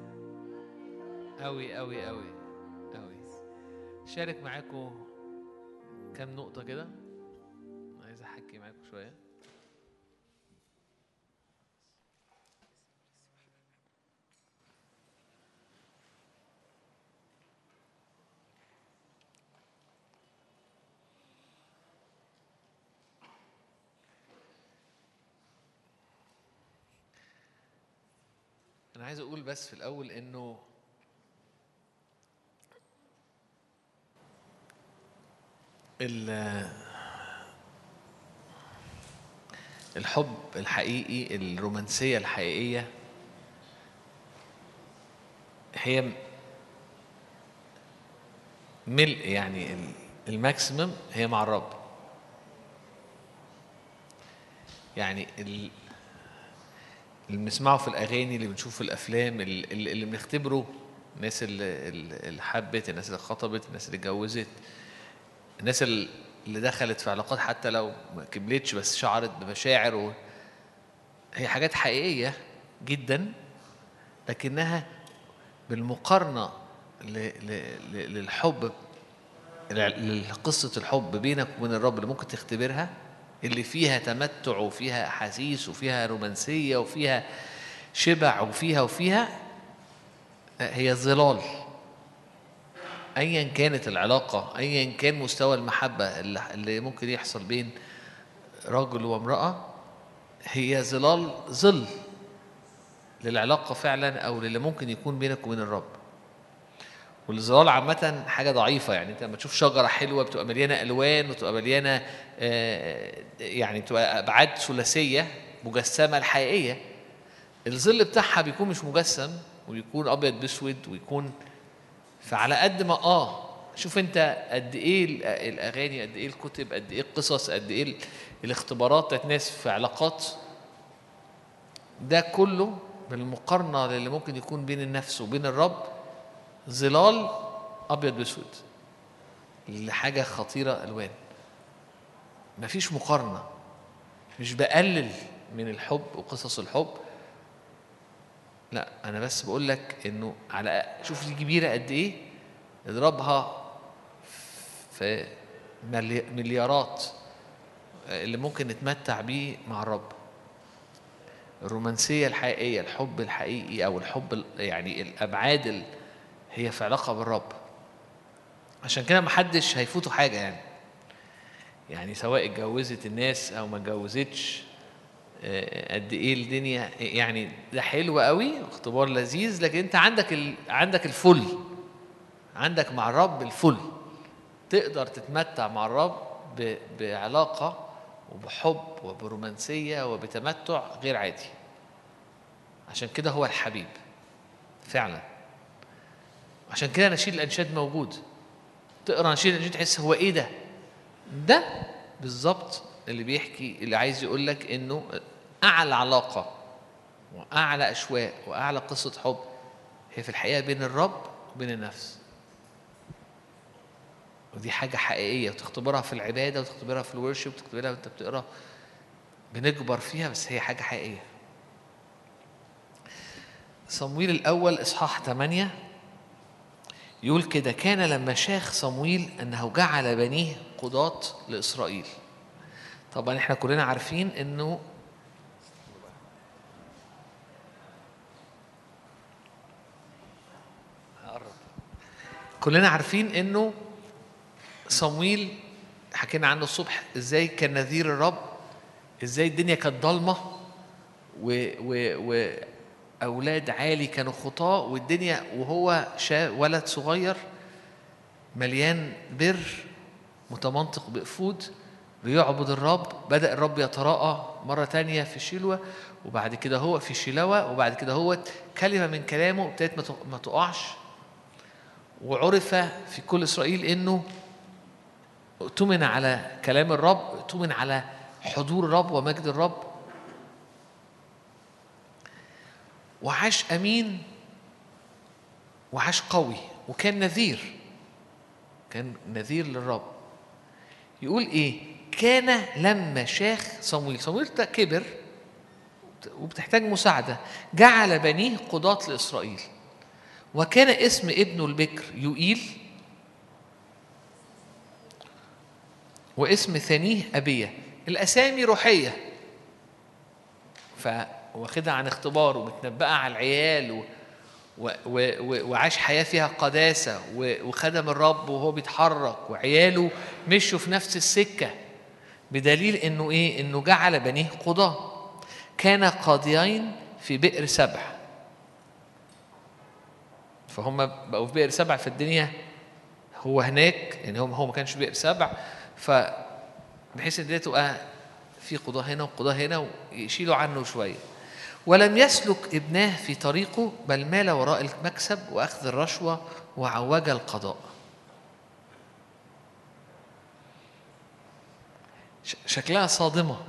قوي قوي قوي قوي شارك معاكم كام نقطة كده؟ عايز أحكي معاكم شوية. أنا عايز أقول بس في الأول إنه ال- الحب الحقيقي الرومانسية الحقيقية هي ملء يعني ال- الماكسيمم هي مع الرب. يعني اللي بنسمعه في الأغاني اللي بنشوفه في الأفلام اللي, اللي بنختبره الناس اللي, حبت الناس اللي خطبت الناس اللي اتجوزت الناس اللي دخلت في علاقات حتى لو ما كملتش بس شعرت بمشاعر و... هي حاجات حقيقية جدا لكنها بالمقارنة ل... ل... للحب لقصة الحب بينك وبين الرب اللي ممكن تختبرها اللي فيها تمتع وفيها أحاسيس وفيها رومانسية وفيها شبع وفيها وفيها هي ظلال ايا كانت العلاقة ايا كان مستوى المحبة اللي ممكن يحصل بين رجل وامرأة هي ظلال ظل للعلاقة فعلا أو للي ممكن يكون بينك وبين الرب. والظلال عامة حاجة ضعيفة يعني أنت لما تشوف شجرة حلوة بتبقى مليانة ألوان وتبقى مليانة آه، يعني بتبقى أبعاد ثلاثية مجسمة الحقيقية الظل بتاعها بيكون مش مجسم ويكون أبيض بأسود ويكون فعلى قد ما آه شوف أنت قد إيه ال- الأغاني قد إيه الكتب قد إيه القصص قد ال- الاختبارات بتاعت ناس في علاقات ده كله بالمقارنة للي ممكن يكون بين النفس وبين الرب ظلال أبيض باسود لحاجة خطيرة ألوان. مفيش مقارنة. مش بقلل من الحب وقصص الحب. لا أنا بس بقول لك إنه على شوف دي كبيرة قد إيه؟ اضربها في ملي- مليارات اللي ممكن نتمتع بيه مع الرب. الرومانسية الحقيقية الحب الحقيقي أو الحب ال- يعني الأبعاد ال- هي في علاقة بالرب. عشان كده محدش هيفوته حاجة يعني. يعني سواء اتجوزت الناس أو ما اتجوزتش آه، قد إيه الدنيا يعني ده حلو قوي اختبار لذيذ لكن أنت عندك ال... عندك الفل. عندك مع الرب الفل. تقدر تتمتع مع الرب ب... بعلاقة وبحب وبرومانسية وبتمتع غير عادي. عشان كده هو الحبيب. فعلا. عشان كده نشيد الأنشاد موجود. تقرأ نشيد الأنشاد تحس هو إيه ده؟ ده بالظبط اللي بيحكي اللي عايز يقول لك إنه أعلى علاقة وأعلى أشواق وأعلى قصة حب هي في الحقيقة بين الرب وبين النفس. ودي حاجة حقيقية وتختبرها في العبادة وتختبرها في الورشيب وتختبرها وأنت بتقرأ بنكبر فيها بس هي حاجة حقيقية. صمويل الأول إصحاح 8 يقول كده كان لما شاخ صمويل أنه جعل بنيه قضاة لإسرائيل طبعا إحنا كلنا عارفين هقرب. كلنا عارفين إنه صمويل حكينا عنه الصبح إزاي كان نذير الرب إزاي الدنيا كانت ضلمة و و واولاد عالي كانوا خطاه والدنيا وهو شا ولد صغير مليان بر متمنطق بأفود بيعبد الرب بدأ الرب يتراءى مرة تانية في شيلوة وبعد كده هو في شيلوة وبعد كده هو كلمة من كلامه ابتدت ما تقعش. وعرف في كل إسرائيل إنه اؤتمن على كلام الرب اؤتمن على حضور الرب ومجد الرب. وعاش أمين وعاش قوي وكان نذير كان نذير للرب. يقول إيه؟ كان لما شاخ صمويل صمويل كبر وبتحتاج مساعدة جعل بنيه قضاة لإسرائيل. وكان اسم ابنه البكر يوئيل واسم ثانية أبية الأسامي روحية. فواخدها عن اختبار ومتنبأة على العيال و... و... و... وعاش حياة فيها قداسة. وخدم الرب وهو بيتحرك وعياله مشوا في نفس السكة بدليل إنه إيه؟ إنه جعل بنيه قضاة كان قاضيين في بئر سبع فهم بقوا في بئر سبع في الدنيا هو هناك يعني هو ما كانش بئر سبع ف بحيث إن تبقى في قضاة هنا وقضاة هنا ويشيلوا عنه شوية ولم يسلك ابناه في طريقه بل مال وراء المكسب وأخذ الرشوة وعوج القضاء. شكلها صادمة.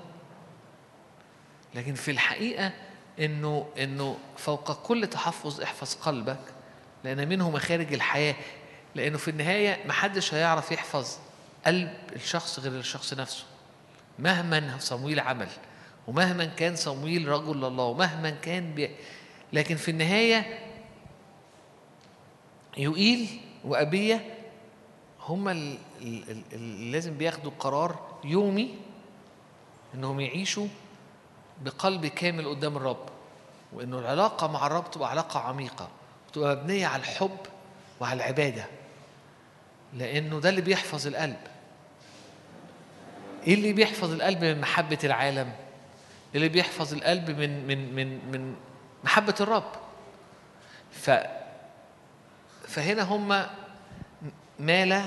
لكن في الحقيقة إنه إنه فوق كل تحفظ احفظ قلبك لأن منه مخارج الحياة. لأنه في النهاية محدش هيعرف يحفظ قلب الشخص غير الشخص نفسه مهما صمويل عمل ومهما كان صمويل رجل الله ومهما كان بي... لكن في النهاية يوئيل وأبية هما ال- ال- ال- اللي لازم بياخدوا قرار يومي إنهم يعيشوا بقلب كامل قدام الرب وإنه العلاقة مع الرب تبقى علاقة عميقة وتبقى مبنية على الحب وعلى العبادة لأنه ده اللي بيحفظ القلب. إيه اللي بيحفظ القلب من محبة العالم؟ اللي بيحفظ القلب من من من من محبة الرب. ف فهنا هم مال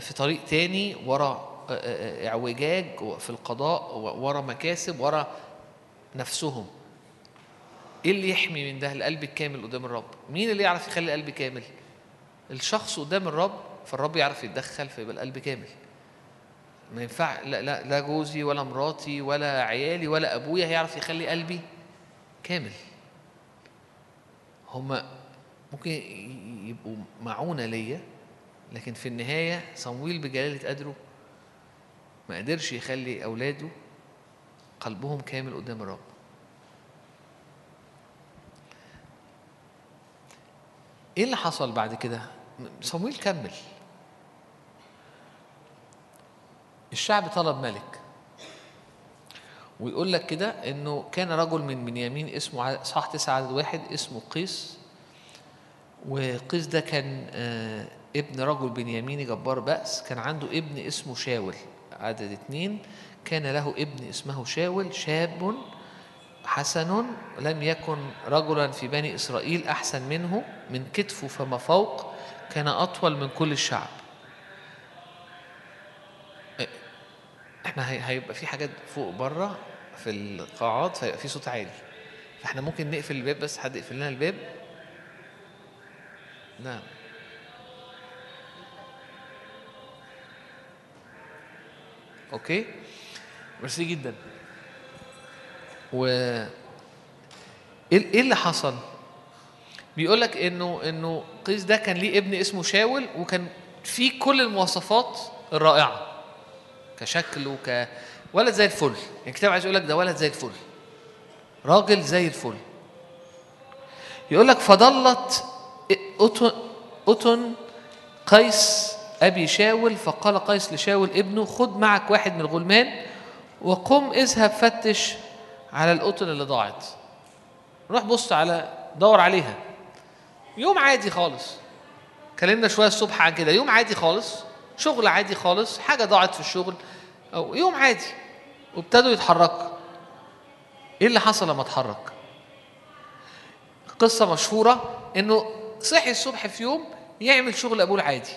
في طريق تاني ورا اعوجاج في القضاء ورا مكاسب ورا نفسهم. إيه اللي يحمي من ده؟ القلب الكامل قدام الرب. مين اللي يعرف يخلي القلب كامل؟ الشخص قدام الرب فالرب يعرف يتدخل فيبقى القلب كامل. ما ينفع لا لا لا جوزي ولا مراتي ولا عيالي ولا أبويا هيعرف يخلي قلبي كامل. هما ممكن يبقوا معونة ليا لكن في النهاية صمويل بجلالة قدره ما قدرش يخلي أولاده قلبهم كامل قدام الرب. إيه اللي حصل بعد كده؟ صمويل كمل. الشعب طلب ملك. ويقول لك كده إنه كان رجل من بنيامين اسمه صح تسعة عدد واحد اسمه قيس. وقيس ده كان آه ابن رجل بنياميني جبار بأس. كان عنده ابن اسمه شاول عدد اتنين. كان له ابن اسمه شاول شاب حسن لم يكن رجلا في بني إسرائيل أحسن منه من كتفه فما فوق. كان أطول من كل الشعب. إحنا هيبقى في حاجات فوق بره في القاعات فيبقى في صوت عالي. فإحنا ممكن نقفل الباب بس حد يقفل لنا الباب. نعم. أوكي. ميرسي جدا. و إيه اللي حصل؟ بيقول لك إنه إنه قيس ده كان ليه ابن اسمه شاول وكان فيه كل المواصفات الرائعة. كشكل وك ولد زي الفل. يعني الكتاب عايز يقول لك ده ولد زي الفل. راجل زي الفل. يقول لك فضلت أتن, أتن قيس أبي شاول فقال قيس لشاول ابنه خد معك واحد من الغلمان وقم اذهب فتش على القطن اللي ضاعت. روح بص على دور عليها. يوم عادي خالص. كلمنا شوية الصبح عن كده. يوم عادي خالص. شغل عادي خالص حاجة ضاعت في الشغل أو يوم عادي وابتدوا يتحركوا. إيه اللي حصل لما اتحرك؟ قصة مشهورة إنه صحي الصبح في يوم يعمل شغل أبوه العادي.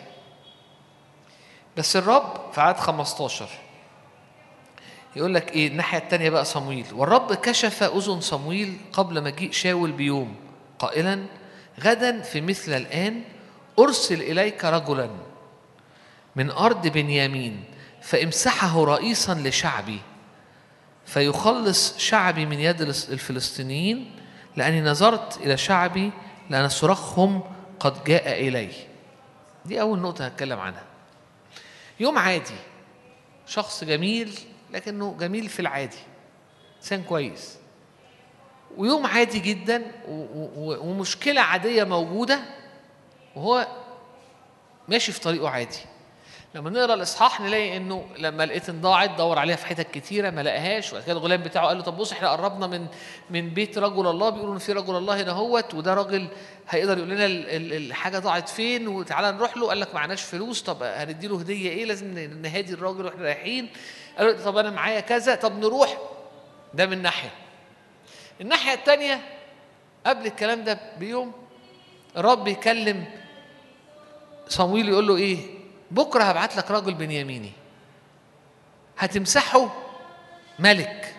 بس الرب في عدد 15 يقول لك إيه الناحية الثانية بقى صمويل. والرب كشف أذن صمويل قبل مجيء شاول بيوم قائلا غدا في مثل الآن أرسل إليك رجلا. من أرض بنيامين فامسحه رئيسا لشعبي فيخلص شعبي من يد الفلسطينيين لأني نظرت إلى شعبي لأن صراخهم قد جاء الي دي أول نقطة هتكلم عنها. يوم عادي شخص جميل لكنه جميل في العادي إنسان كويس. ويوم عادي جدا و- و- و- ومشكلة عادية موجودة وهو ماشي في طريقه عادي. لما نقرأ الإصحاح نلاقي إنه لما لقيت ضاعت دور عليها في حتت كتيرة ما لقاهاش وبعد كده الغلام بتاعه قال له طب بص إحنا قربنا من من بيت رجل الله بيقولوا إن في رجل الله هنا هوت وده راجل هيقدر يقول لنا ال- ال- الحاجة ضاعت فين وتعالى نروح له قال لك معناش فلوس طب هندي له هدية إيه؟ لازم نهادي الراجل وإحنا رايحين. قال له طب أنا معايا كذا طب نروح. ده من ناحية. الناحية الثانية قبل الكلام ده بيوم الرب يكلم صمويل يقول له إيه؟ بكرة هبعت لك راجل بنياميني. هتمسحه ملك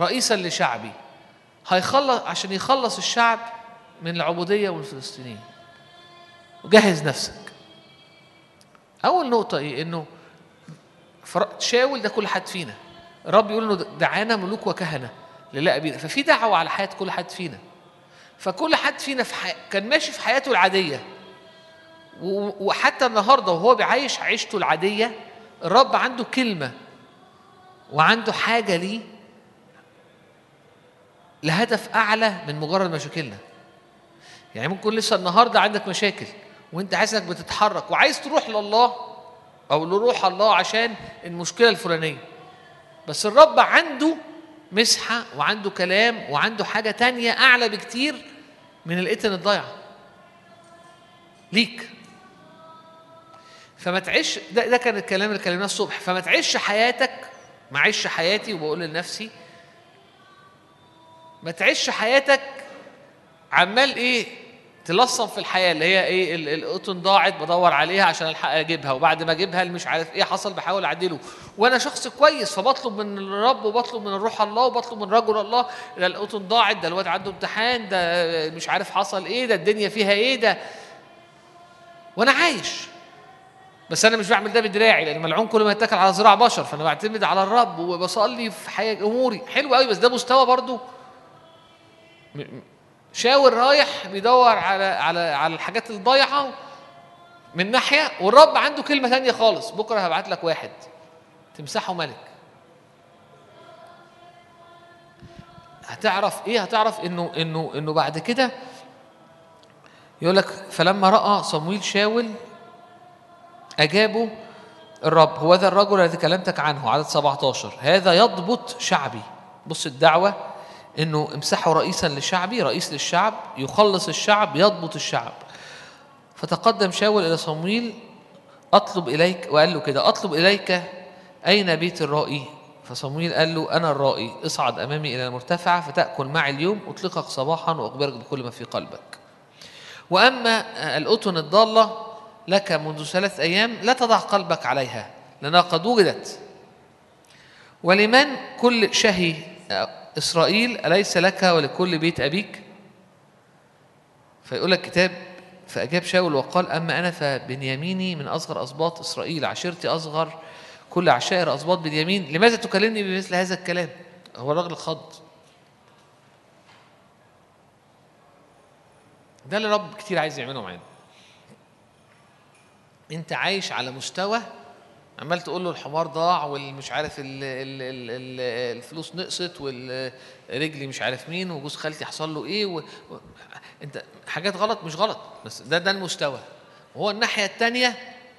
رئيسا لشعبي. هيخلص عشان يخلص الشعب من العبودية والفلسطينيين. وجهز نفسك. أول نقطة إيه؟ إنه فر- شاول ده كل حد فينا. الرب يقول له دعانا ملوك وكهنة لله أبينا. ففي دعوة على حياة كل حد فينا. فكل حد فينا في حي... كان ماشي في حياته العادية. و- وحتى النهارده وهو بيعيش عيشته العادية الرب عنده كلمة وعنده حاجة ليه لهدف أعلى من مجرد مشاكلنا. يعني ممكن لسه النهارده عندك مشاكل وانت عايز انك بتتحرك وعايز تروح لله أو لروح الله عشان المشكلة الفلانية. بس الرب عنده مسحة وعنده كلام وعنده حاجة تانية أعلى بكتير من الإتن الضايعه ليك. فما تعيش ده, ده كان الكلام اللي كلمناه الصبح. فما تعيش حياتك ما عيش حياتي وبقول لنفسي ما تعيش حياتك عمال إيه؟ تلصم في الحياة اللي هي إيه؟ ال- القطن ضاعت بدور عليها عشان ألحق أجيبها وبعد ما أجيبها مش عارف إيه حصل بحاول أعدله. وأنا شخص كويس فبطلب من الرب وبطلب من الروح الله وبطلب من رجل الله ده القطن ضاعت ده الواد عنده امتحان ده مش عارف حصل إيه ده الدنيا فيها إيه ده وأنا عايش. بس أنا مش بعمل ده بدراعي لأن ملعون كل ما يتكل على ذراع بشر فأنا بعتمد على الرب وبصلي في حياة أموري. حلو قوي بس ده مستوى برضو. شاور رايح بيدور على على على الحاجات الضايعة من ناحية والرب عنده كلمة تانية خالص. بكرة هبعت لك واحد. تمسحه ملك. هتعرف إيه؟ هتعرف إنه إنه إنه بعد كده يقول لك فلما رأى صمويل شاول أجابوا الرب هو ذا الرجل الذي كلمتك عنه؟ عدد 17 هذا يضبط شعبي. بص الدعوة إنه امسحوا رئيسا لشعبي رئيس للشعب يخلص الشعب يضبط الشعب. فتقدم شاول إلى صمويل أطلب إليك وقال له كده أطلب إليك أين بيت الرائي؟ فصمويل قال له أنا الرائي اصعد أمامي إلى المرتفعه فتأكل معي اليوم أطلقك صباحا وأخبرك بكل ما في قلبك. وأما الأتن الضالة لك منذ ثلاث أيام لا تضع قلبك عليها لأنها قد وجدت. ولمن كل شهي إسرائيل أليس لك ولكل بيت أبيك؟ فيقول لك كتاب فأجاب شاول وقال أما أنا فبنياميني من أصغر اسباط إسرائيل عشيرتي أصغر كل عشائر اسباط بنيامين لماذا تكلمني بمثل هذا الكلام؟ هو الراجل خض ده اللي رب كتير عايز يعمله معانا. انت عايش على مستوى عمال تقول له الحمار ضاع والمش عارف ال ال ال ال الفلوس نقصت والرجلي مش عارف مين وجوز خالتي حصل له إيه و... و... انت حاجات غلط مش غلط بس ده ده المستوى. وهو الناحية الثانية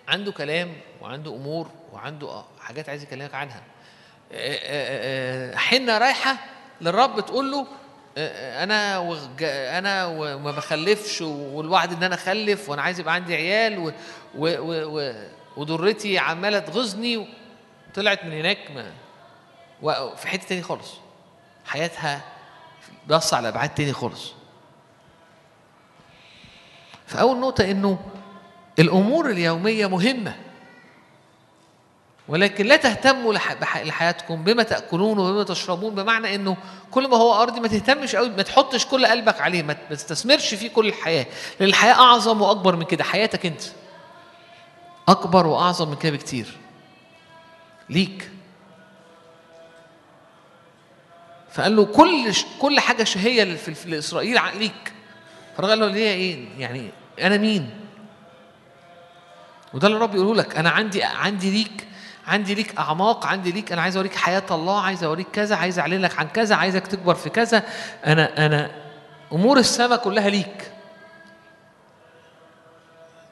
عنده كلام وعنده أمور وعنده آه حاجات عايز يكلمك عنها. آه، آه، حنة رايحة للرب تقول له أنا وغ- أنا وما بخلفش والوعد إن أنا أخلف وأنا عايز يبقى عندي عيال و و و و وضرتي عمالة تغيظني طلعت من هناك ما و- في حتة تاني خالص. حياتها بص على أبعاد تاني خالص. فأول نقطة إنه الأمور اليومية مهمة. ولكن لا تهتموا لحياتكم بما تأكلون وبما تشربون بمعنى إنه كل ما هو أرضي ما تهتمش قوي ما تحطش كل قلبك عليه ما تستثمرش فيه كل الحياة لأن الحياة أعظم وأكبر من كده حياتك أنت. أكبر وأعظم من كده بكتير. ليك. فقال له كل. كل حاجة شهية في, لاسرائيل ليك. فالراجل قال له ليه إيه؟ يعني أنا مين؟ وده اللي الرب يقوله لك أنا عندي عندي ليك. عندي ليك أعماق عندي ليك أنا عايز أوريك حياة الله عايز أوريك كذا عايز أعلن لك عن كذا عايزك تكبر في كذا. أنا أنا أمور السماء كلها ليك.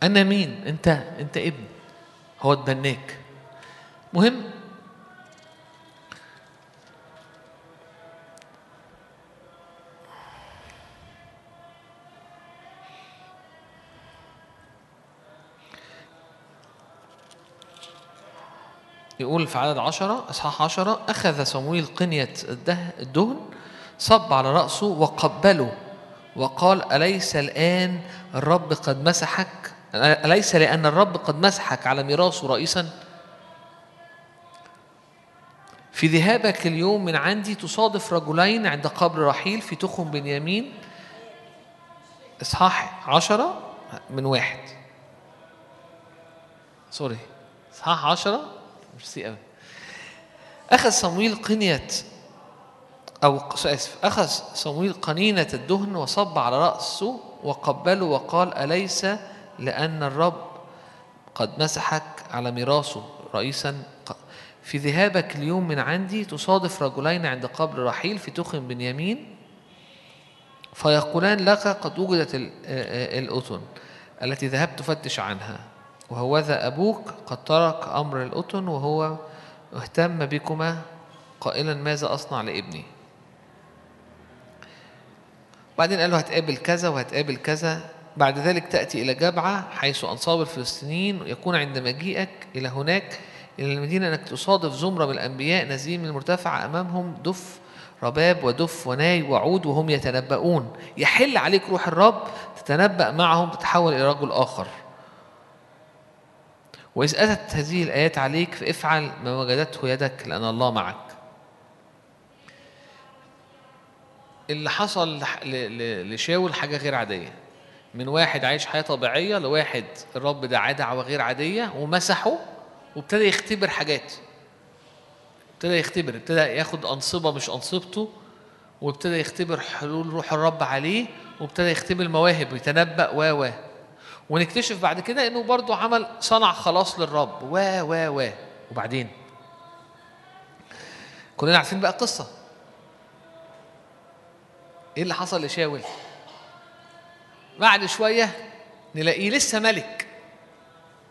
أنا مين؟ أنت أنت ابن. هو اتبناك. مهم يقول في عدد عشرة إصحاح عشرة أخذ صمويل قنية الده- الدهن صب على رأسه وقبله وقال أليس الآن الرب قد مسحك؟ أليس لأن الرب قد مسحك على ميراثه رئيسا؟ في ذهابك اليوم من عندي تصادف رجلين عند قبر رحيل في تخم بنيامين. إصحاح عشرة من واحد. سوري. إصحاح عشرة ميرسي قوي أخذ صمويل قنية أو آسف. أخذ صمويل قنينة الدهن وصب على رأسه وقبله وقال أليس لأن الرب قد مسحك على ميراثه؟ رئيسا في ذهابك اليوم من عندي تصادف رجلين عند قبر رحيل في تخم بنيامين؟ فيقولان لك قد وجدت ال- الأذن التي ذهبت تفتش عنها. وهوذا أبوك قد ترك أمر الأذن وهو اهتم بكما قائلا ماذا أصنع لابني. بعدين قال له هتقابل كذا وهتقابل كذا. بعد ذلك تأتي إلى جبعة حيث أنصاب الفلسطينيين يكون عند مجيئك إلى هناك إلى المدينة أنك تصادف زمرة من الأنبياء نازلين من المرتفع أمامهم دف رباب ودف وناي وعود وهم يتنبؤون. يحل عليك روح الرب تتنبأ معهم تتحول إلى رجل آخر. وإذ أتت هذه الآيات عليك فافعل ما وجدته يدك لأن الله معك. اللي حصل لشاول حاجة غير عادية. من واحد عايش حياة طبيعية لواحد الرب دعاه دعوة غير عادية ومسحه وابتدى يختبر حاجات. ابتدى يختبر ابتدى ياخد أنصبة مش أنصبته وابتدى يختبر حلول روح الرب عليه وابتدى يختبر مواهب ويتنبأ و و ونكتشف بعد كده إنه برضه عمل صنع خلاص للرب. و و و. وبعدين؟ كلنا عارفين بقى القصة. إيه اللي حصل لشاول؟ بعد شوية نلاقيه لسه ملك.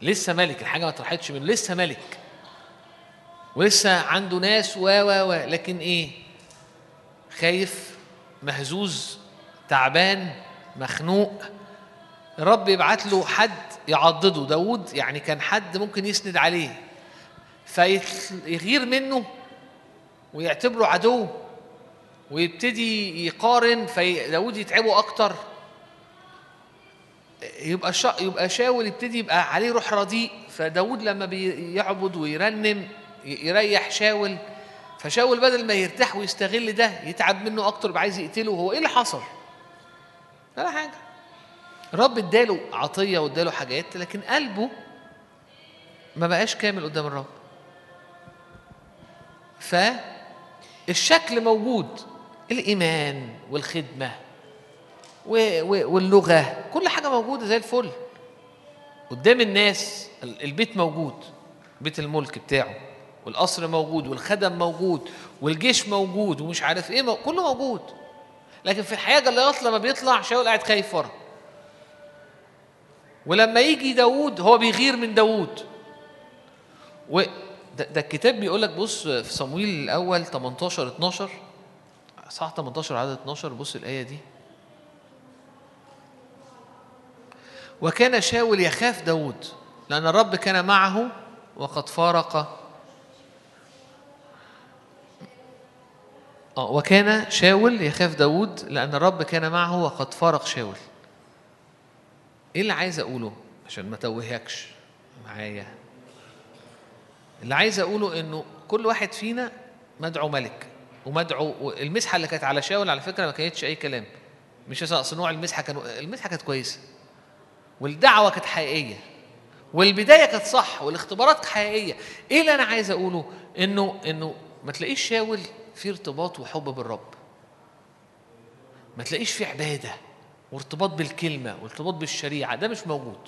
لسه ملك الحاجة ما طرحتش منه لسه ملك. ولسه عنده ناس و و و. لكن إيه؟ خايف مهزوز تعبان مخنوق. الرب يبعت له حد يعضده. داود يعني كان حد ممكن يسند عليه فيغير منه ويعتبره عدو ويبتدي يقارن فداود يتعبه أكتر. يبقى شا يبقى شاول يبتدي يبقى عليه روح رديء. فداود لما بيعبد ويرنم يريح شاول فشاول بدل ما يرتاح ويستغل ده يتعب منه أكتر يبقى عايز يقتله هو. إيه اللي حصل؟ ولا حاجة. الرب اداله عطية واداله حاجات لكن قلبه ما بقاش كامل قدام الرب. فالشكل موجود الإيمان والخدمة و- و- واللغة كل حاجة موجودة زي الفل. قدام الناس ال- البيت موجود بيت الملك بتاعه والقصر موجود والخدم موجود والجيش موجود ومش عارف إيه كله موجود. لكن في الحياة جليات لما بيطلع شاول قاعد خايف ورا. ولما يجي داوود هو بيغير من داوود. و ده, ده الكتاب بيقول لك بص في صمويل الأول 18 12 صح 18 عدد 12 بص الآية دي. وكان شاول يخاف داود لأن الرب كان معه وقد فارق. آه وكان شاول يخاف داود لأن الرب كان معه وقد فارق شاول. إيه اللي عايز أقوله؟ عشان ما توهكش معايا. اللي عايز أقوله إنه كل واحد فينا مدعو ملك ومدعو المسحة اللي كانت على شاول على فكرة ما كانتش أي كلام. مش أصل نوع المسحة كان المسحة كانت كويسة. والدعوة كانت حقيقية. والبداية كانت صح والاختبارات كانت حقيقية. إيه اللي أنا عايز أقوله؟ إنه إنه ما تلاقيش شاول في ارتباط وحب بالرب. ما تلاقيش في عبادة. وارتباط بالكلمة وارتباط بالشريعة ده مش موجود.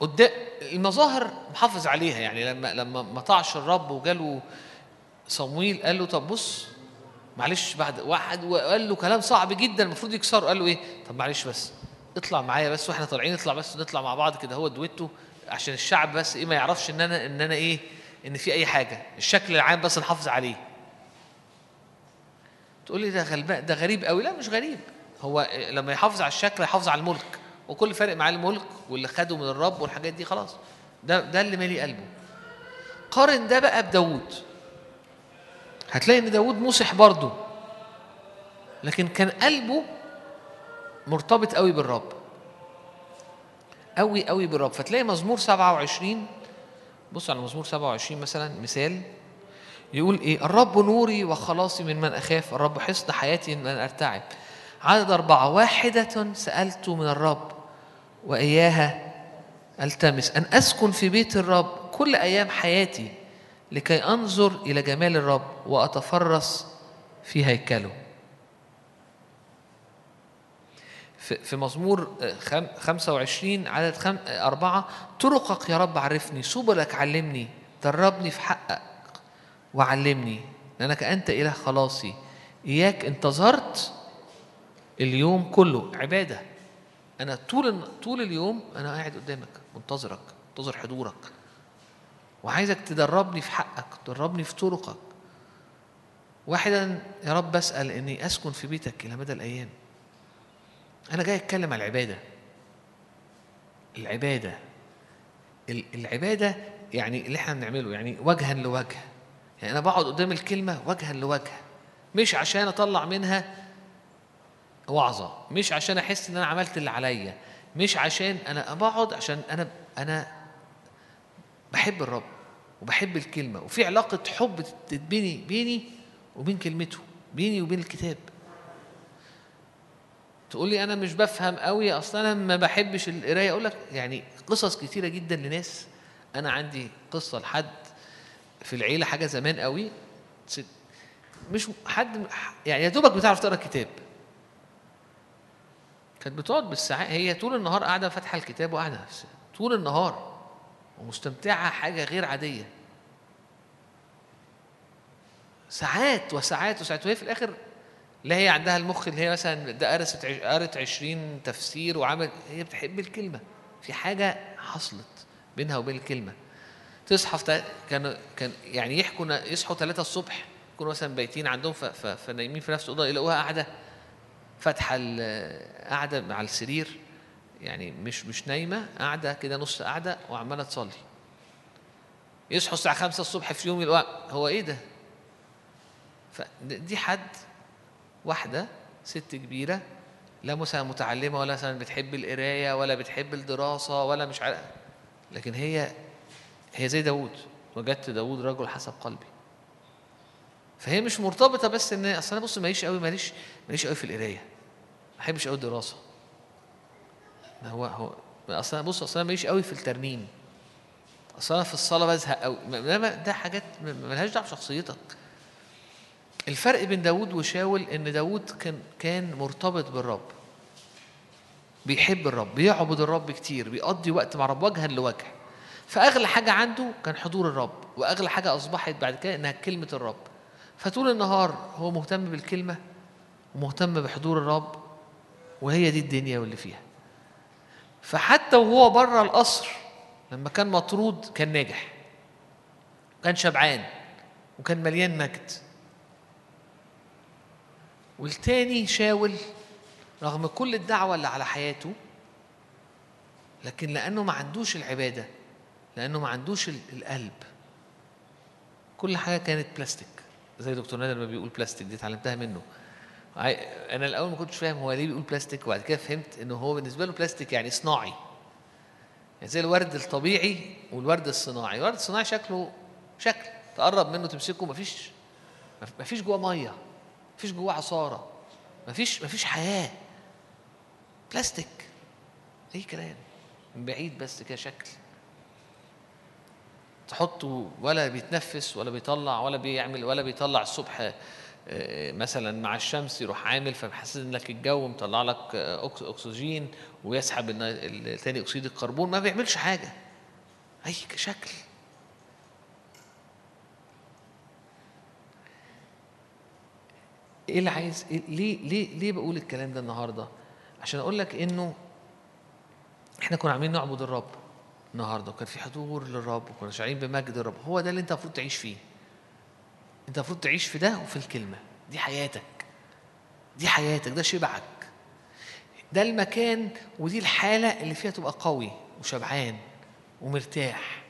قدام المظاهر محافظ عليها يعني لما لما ما طاعش الرب وجاله صمويل قال له طب بص معلش بعد واحد وقال له كلام صعب جدا المفروض يكسره. قال له إيه؟ طب معلش بس اطلع معايا بس وإحنا طالعين نطلع بس نطلع مع بعض كده هو دويتو عشان الشعب بس إيه ما يعرفش إن أنا إن أنا إيه إن في أي حاجة. الشكل العام بس نحافظ عليه. تقول لي ده غلبان ده غريب قوي. لا مش غريب. هو لما يحافظ على الشكل يحافظ على الملك وكل فارق معاه الملك واللي خده من الرب والحاجات دي خلاص. ده ده اللي مالي قلبه. قارن ده بقى بداوود. هتلاقي إن داوود مصح برضه لكن كان قلبه مرتبط قوي بالرب. قوي قوي بالرب. فتلاقي مزمور 27 بص على مزمور 27 مثلا مثال يقول إيه؟ الرب نوري وخلاصي من من أخاف. الرب حصن حياتي من من أرتعب. عدد أربعة. واحدة سألت من الرب وإياها ألتمس أن أسكن في بيت الرب كل أيام حياتي لكي أنظر إلى جمال الرب وأتفرس في هيكله. في مزمور خم- 25 عدد خم... أربعة طرقك يا رب عرفني سبلك علمني دربني في حقك وعلمني لأنك أنت إله خلاصي. إياك انتظرت اليوم كله عبادة. أنا طول طول اليوم أنا قاعد قدامك منتظرك منتظر حضورك. وعايزك تدربني في حقك تدربني في طرقك. واحدا يا رب بسأل إني أسكن في بيتك إلى مدى الأيام. أنا جاي أتكلم على العبادة. العبادة. ال- العبادة يعني اللي إحنا بنعمله يعني وجها لوجه. يعني أنا بقعد قدام الكلمة وجها لوجه مش عشان أطلع منها وعظة مش عشان أحس إن أنا عملت اللي عليا مش عشان أنا بقعد عشان أنا أنا بحب الرب وبحب الكلمة وفي علاقة حب تتبني بيني وبين كلمته بيني وبين الكتاب. تقول لي أنا مش بفهم قوي أصلا أنا ما بحبش القراية. أقول لك يعني قصص كتيرة جدا لناس. أنا عندي قصة لحد في العيلة حاجة زمان قوي مش حد يعني يا دوبك بتعرف تقرأ كتاب. كانت بتقعد بالساعات هي طول النهار قاعدة فاتحة الكتاب وقاعدة طول النهار ومستمتعة حاجة غير عادية. ساعات وساعات وساعات. وهي في الآخر لا هي عندها المخ اللي هي مثلا ده قرست قرت 20 تفسير وعمل هي بتحب الكلمة. في حاجة حصلت بينها وبين الكلمة. تصحى كان كان يعني يحكوا يصحوا 3 الصبح يكونوا مثلا بايتين عندهم فنايمين في نفس الأوضة يلاقوها قاعدة. فاتحه قاعدة على السرير يعني مش مش نايمة قاعدة كده نص قاعدة وعمالة تصلي. يصحوا الساعة 5 الصبح في يوم يلاقوها هو إيه ده؟ فدي حد واحدة ست كبيرة لا مثلا متعلمة ولا مثلا بتحب القراية ولا بتحب الدراسة ولا مش عارف. لكن هي هي زي داوود. وجدت داوود رجل حسب قلبي. فهي مش مرتبطة بس إن أصل أنا بص ماليش قوي ماليش ماليش قوي في القراية. ما بحبش قوي الدراسة. ما هو هو أصل أنا بص أصل أنا ماليش قوي في الترنيم. أصل أنا في الصلاة بزهق قوي ما- ما- ده حاجات ملهاش دعوة بشخصيتك. الفرق بين داوود وشاول إن داوود كان كان مرتبط بالرب. بيحب الرب بيعبد الرب كتير بيقضي وقت مع الرب وجها لوجه. فأغلى حاجة عنده كان حضور الرب وأغلى حاجة أصبحت بعد كده إنها كلمة الرب. فطول النهار هو مهتم بالكلمة ومهتم بحضور الرب وهي دي الدنيا واللي فيها. فحتى وهو بره القصر لما كان مطرود كان ناجح كان شبعان وكان مليان مجد. والتاني شاول رغم كل الدعوة اللي على حياته لكن لأنه ما عندوش العبادة لأنه ما عندوش ال- القلب. كل حاجة كانت بلاستيك زي دكتور نادر ما بيقول بلاستيك دي اتعلمتها منه. أنا الأول ما كنتش فاهم هو ليه بيقول بلاستيك وبعد كده فهمت إنه هو بالنسبة له بلاستيك يعني صناعي. يعني زي الورد الطبيعي والورد الصناعي. الورد الصناعي شكله شكل تقرب منه تمسكه مفيش مفيش جواه مية مفيش جواه عصارة مفيش مفيش حياة. بلاستيك أي كلام. من بعيد بس كده شكل. تحطه ولا بيتنفس ولا بيطلع ولا بيعمل ولا بيطلع الصبح آه، مثلا مع الشمس يروح عامل فبيحسن لك الجو مطلع لك آه، أكسجين ويسحب ثاني أكسيد الكربون ما بيعملش حاجة. أي شكل. إيه اللي عايز إيه ليه ليه ليه بقول الكلام ده النهارده؟ عشان أقول لك إنه إحنا كنا عاملين نعبد الرب. النهارده وكان في حضور للرب وكنا شاعرين بمجد الرب. هو ده اللي انت المفروض تعيش فيه. انت المفروض تعيش في ده وفي الكلمة. دي حياتك. دي حياتك. ده شبعك. ده المكان ودي الحالة اللي فيها تبقى قوي وشبعان ومرتاح.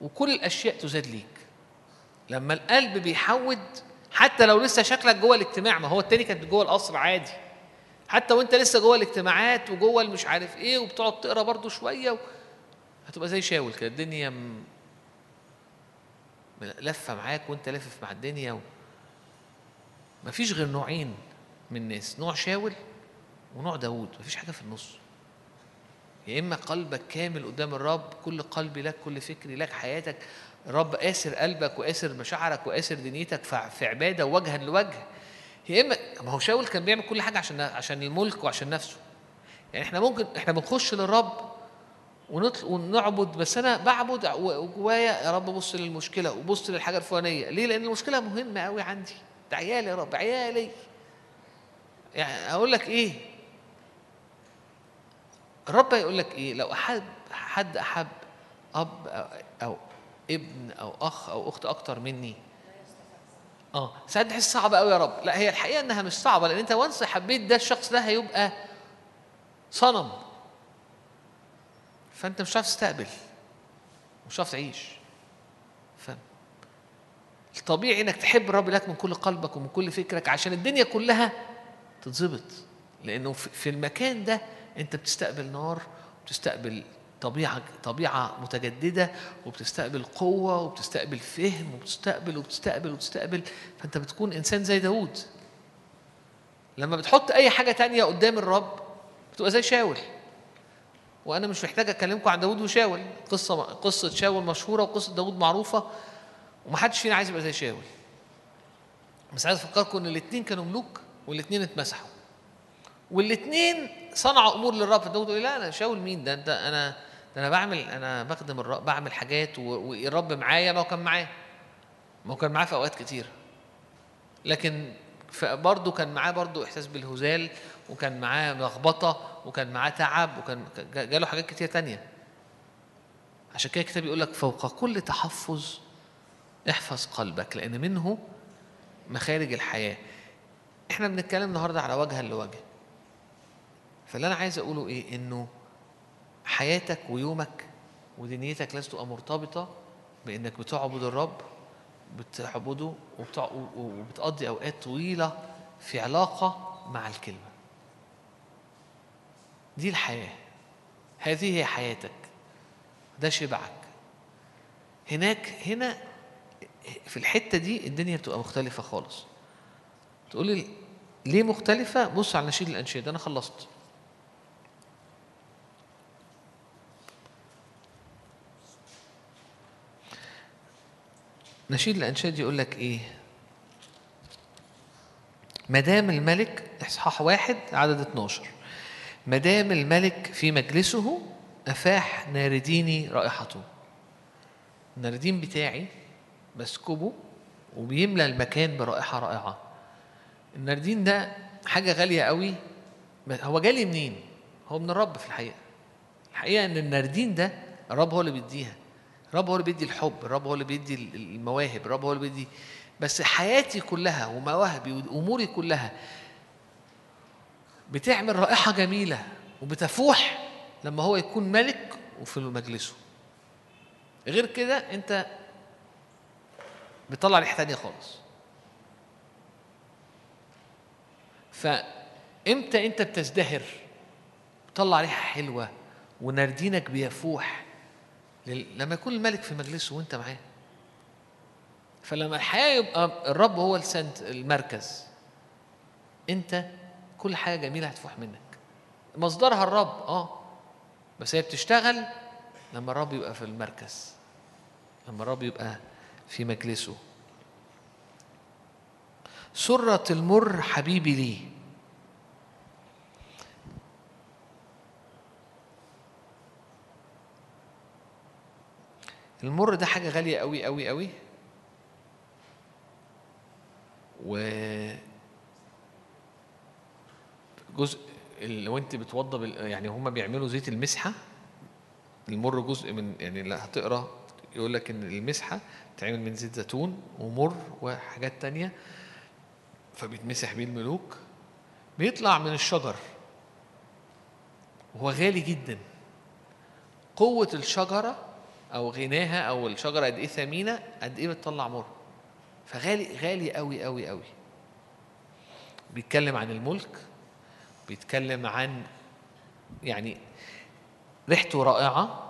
وكل الأشياء تزاد ليك. لما القلب بيحود حتى لو لسه شكلك جوه الاجتماع ما هو التاني كانت جوه القصر عادي. حتى وانت لسه جوه الاجتماعات وجوه المش عارف إيه وبتقعد تقرأ برضو شوية. هتبقى زي شاول كده الدنيا. لفه معاك وانت لافف مع الدنيا و... مفيش غير نوعين من الناس نوع شاول ونوع داوود مفيش حاجة في النص يا إما قلبك كامل قدام الرب كل قلبي لك كل فكري لك حياتك الرب قاسر قلبك وقاسر مشاعرك وقاسر دنيتك في عبادة وجها لوجه يا إما ما هو شاول كان بيعمل كل حاجة عشان عشان الملك وعشان نفسه يعني إحنا ممكن إحنا بنخش للرب ونعبد بس أنا بعبد وجوايا يا رب بص للمشكلة وبص للحاجة الفلانية. ليه؟ لأن المشكلة مهمة قوي عندي. ده عيالي يا رب عيالي. يعني أقول لك إيه؟ الرب يقول لك إيه؟ لو أحد حد أحب أب أو ابن أو أخ أو أخت أكتر مني. آه. ساعات تحس صعبة قوي يا رب. لا هي الحقيقة إنها مش صعبة لأن أنت وانس حبيت ده الشخص ده هيبقى صنم. فأنت مش هتعرف تستقبل مش هتعرف تعيش. فاهم الطبيعي إنك تحب الرب لك من كل قلبك ومن كل فكرك عشان الدنيا كلها تتظبط. لأنه في المكان ده أنت بتستقبل نار وبتستقبل طبيعة طبيعة متجددة وبتستقبل قوة وبتستقبل فهم وبتستقبل وبتستقبل وبتستقبل. فأنت بتكون إنسان زي داوود. لما بتحط أي حاجة تانية قدام الرب بتبقى زي شاول وأنا مش محتاج أكلمكم عن داوود وشاول. قصة قصة شاول مشهورة وقصة داوود معروفة ومحدش فينا عايز يبقى زي شاول. بس عايز أفكركم إن الاثنين كانوا ملوك والاثنين اتمسحوا. والاثنين صنعوا أمور للرب. يقول لا أنا شاول مين؟ ده انت أنا ده أنا بعمل أنا بخدم الرب بعمل حاجات والرب معايا. ما هو كان معاه. ما هو كان معاه في أوقات كتير. لكن برضه كان معاه برضه إحساس بالهزال وكان معاه لخبطة وكان معاه تعب وكان جا- جاله حاجات كتير تانية. عشان كده الكتاب يقول لك فوق كل تحفظ احفظ قلبك لأن منه مخارج الحياة. إحنا بنتكلم النهارده على وجها لوجه. فاللي أنا عايز أقوله إيه؟ إنه حياتك ويومك ودنيتك لازم تبقى مرتبطة بإنك بتعبد الرب بتعبده. وبتقضي أوقات طويلة في علاقة مع الكلمة. دي الحياة. هذه هي حياتك. ده شبعك. هناك هنا في الحتة دي الدنيا بتبقى مختلفة خالص. تقولي ليه مختلفة؟ بص على نشيد الأنشاد أنا خلصت. نشيد الأنشاد يقول لك إيه؟ مدام الملك إصحاح واحد عدد 12 مدام الملك في مجلسه أفاح نارديني رائحته. الناردين بتاعي بسكبه وبيملى المكان برائحة رائعة. الناردين ده حاجة غالية قوي هو جالي منين؟ هو من الرب في الحقيقة. الحقيقة إن الناردين ده الرب هو اللي بيديها. الرب هو اللي بيدي الحب الرب هو اللي بيدي المواهب الرب هو اللي بيدي. بس حياتي كلها ومواهبي وأموري كلها بتعمل رائحة جميلة وبتفوح لما هو يكون ملك وفي مجلسه. غير كده انت بتطلع ريحة تانية خالص. فامتى انت بتزدهر؟ بتطلع ريحة حلوة وناردينك بيفوح لما يكون الملك في مجلسه وانت معاه. فلما الحياة يبقى الرب هو المركز انت كل حاجة جميلة هتفوح منك. مصدرها الرب آه. بس هي بتشتغل لما الرب يبقى في المركز لما الرب يبقى في مجلسه. سرة المر حبيبي لي. المر ده حاجة غالية قوي قوي قوي و جزء لو انت بتوضب يعني هما بيعملوا زيت المسحة المر جزء من يعني لا هتقرا يقول لك إن المسحة بتتعمل من زيت زيتون ومر وحاجات تانية فبيتمسح بيه الملوك بيطلع من الشجر. وهو غالي جدا. قوة الشجرة أو غناها أو الشجرة قد إيه ثمينة قد إيه بتطلع مر. فغالي غالي قوي قوي قوي بيتكلم عن الملك بيتكلم عن يعني ريحته رائعة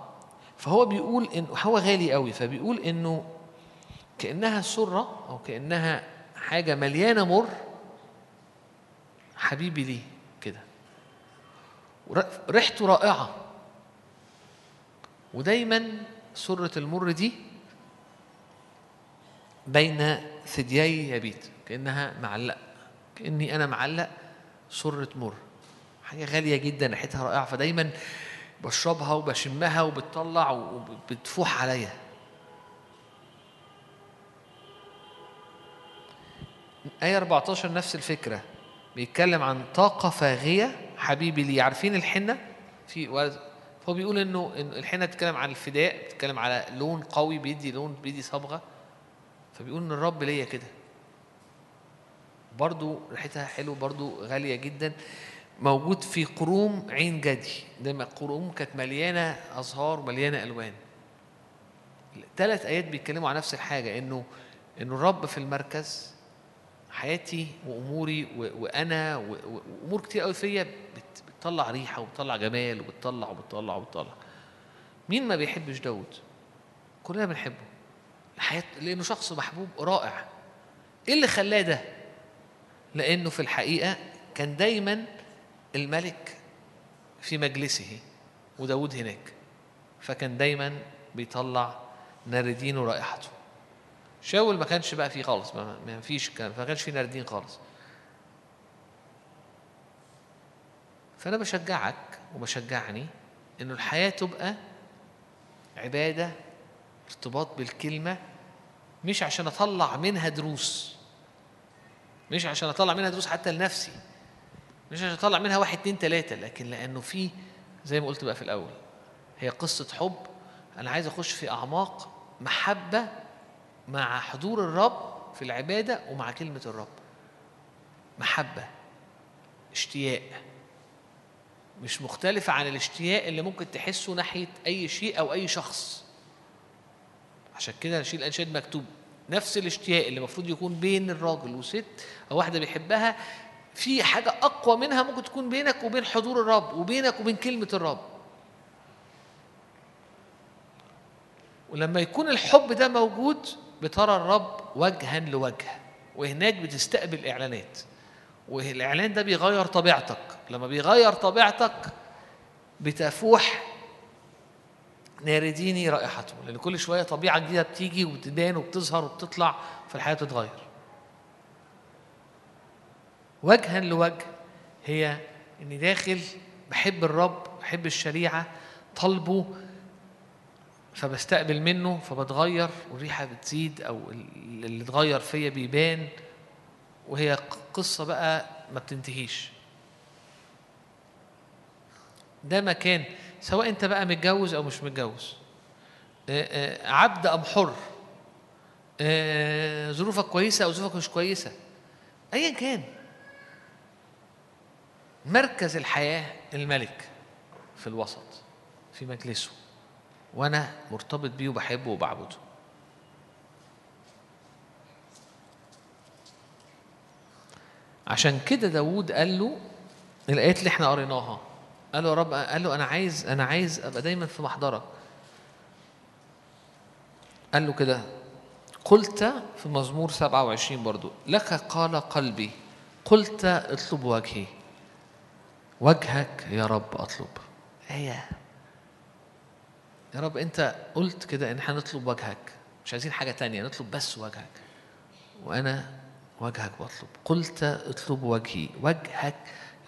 فهو بيقول إن هو غالي قوي فبيقول إنه كأنها سرة أو كأنها حاجة مليانة مر حبيبي ليه كده. ريحته رائعة. ودايما سرة المر دي بين ثديي يبيت كأنها معلق كأني أنا معلق سرة مر. حاجة غالية جدا ريحتها رائعة فدايما بشربها وبشمها وبتطلع وبتفوح عليا. آية 14 نفس الفكرة بيتكلم عن طاقة فاغية. حبيبي لي عارفين الحنة؟ في هو بيقول إنه الحنة بتتكلم عن الفداء بتتكلم على لون قوي بيدي لون بيدي صبغة. فبيقول إن الرب ليا كده. برضو ريحتها حلو برضو غالية جدا. موجود في قروم عين جدي. ده قروم كانت مليانة أزهار ومليانة ألوان. ثلاث آيات بيتكلموا عن نفس الحاجة إنه إنه الرب في المركز حياتي وأموري و- وأنا و- و- وأمور كتير قوي فيا بت- بتطلع ريحة وبتطلع جمال وبتطلع وبتطلع وبتطلع. مين ما بيحبش داود؟ كلنا بنحبه. الحياة لأنه شخص محبوب رائع. إيه اللي خلاه ده؟ لأنه في الحقيقة كان دايما الملك في مجلسه وداود هناك فكان دايما بيطلع ناردين ورائحته. شاول ما كانش بقى فيه خالص ما, فيش كان ما كانش فيه ناردين خالص. فأنا بشجعك وبشجعني إنه الحياة تبقى عبادة ارتباط بالكلمة مش عشان أطلع منها دروس مش عشان أطلع منها دروس حتى لنفسي. مش عشان أطلع منها واحد اتنين تلاتة لكن لأنه في زي ما قلت بقى في الأول هي قصة حب. أنا عايز أخش في أعماق محبة مع حضور الرب في العبادة ومع كلمة الرب. محبة اشتياق. مش مختلفة عن الاشتياق اللي ممكن تحسه ناحية أي شيء أو أي شخص. عشان كده نشيل الأنشاد مكتوب. نفس الاشتياق اللي المفروض يكون بين الراجل وست أو واحدة بيحبها في حاجة أقوى منها ممكن تكون بينك وبين حضور الرب وبينك وبين كلمة الرب. ولما يكون الحب ده موجود بترى الرب وجها لوجه وهناك بتستقبل إعلانات. والإعلان ده بيغير طبيعتك. لما بيغير طبيعتك بتفوح نارديني رائحته لأن كل شوية طبيعة جديدة بتيجي وبتبان وبتظهر وبتطلع فالحياة بتتغير. وجها لوجه هي إني داخل بحب الرب بحب الشريعة طلبه فبستقبل منه فبتغير والريحة بتزيد أو ال- اللي اتغير فيا بيبان وهي قصة بقى ما بتنتهيش. ده مكان سواء أنت بقى متجوز أو مش متجوز. عبد أم حر. ظروفك كويسة أو ظروفك مش كويسة. ايا كان. مركز الحياة الملك في الوسط في مجلسه وأنا مرتبط بيه وبحبه وبعبده. عشان كده داوود قال له الآيات اللي إحنا قريناها قال له يا رب قال له أنا عايز أنا عايز أبقى دايما في محضرك. قال له كده قلت في مزمور 27 برضو لك قال قلبي قلت اطلب وجهي. وجهك يا رب أطلب. إيه يا رب أنت قلت كده إن إحنا نطلب وجهك. مش عايزين حاجة تانية نطلب بس وجهك. وأنا وجهك بطلب. قلت اطلب وجهي. وجهك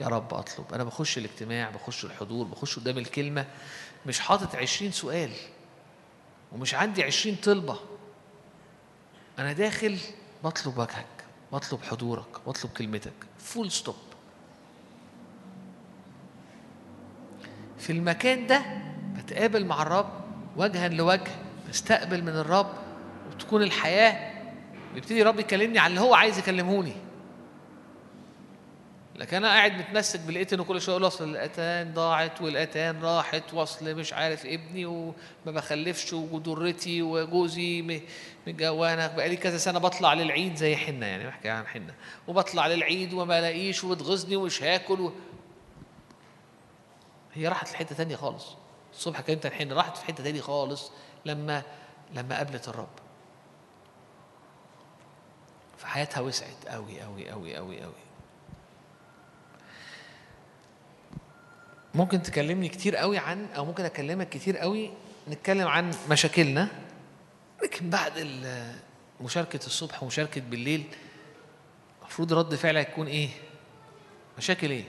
يا رب أطلب. أنا بخش الاجتماع بخش الحضور بخش قدام الكلمة. مش حاطط عشرين سؤال. ومش عندي عشرين طلبة. أنا داخل بطلب وجهك. بطلب حضورك. بطلب كلمتك. full stop في المكان ده بتقابل مع الرب وجها لوجه بستقبل من الرب وتكون الحياة. بيبتدي الرب يكلمني على اللي هو عايز يكلمهوني. لكن أنا قاعد متمسك بالاتن وكل شوية أقول أصل الأتان ضاعت والأتان راحت وأصل مش عارف ابني وما بخلفش وضرتي وجوزي م- متجوانه بقالي كذا سنة بطلع للعيد زي حنة يعني بحكي عن حنة. وبطلع للعيد وما الاقيش وبتغيظني ومش هاكل. هي راحت لحته تانية خالص. الصبح عن حنه راحت في حتة تانية خالص لما لما قابلت الرب. فحياتها وسعت قوي قوي قوي قوي قوي ممكن تكلمني كتير قوي عن أو ممكن أكلمك كتير قوي نتكلم عن مشاكلنا. لكن بعد مشاركة الصبح ومشاركة بالليل المفروض رد فعلك يكون إيه؟ مشاكل إيه؟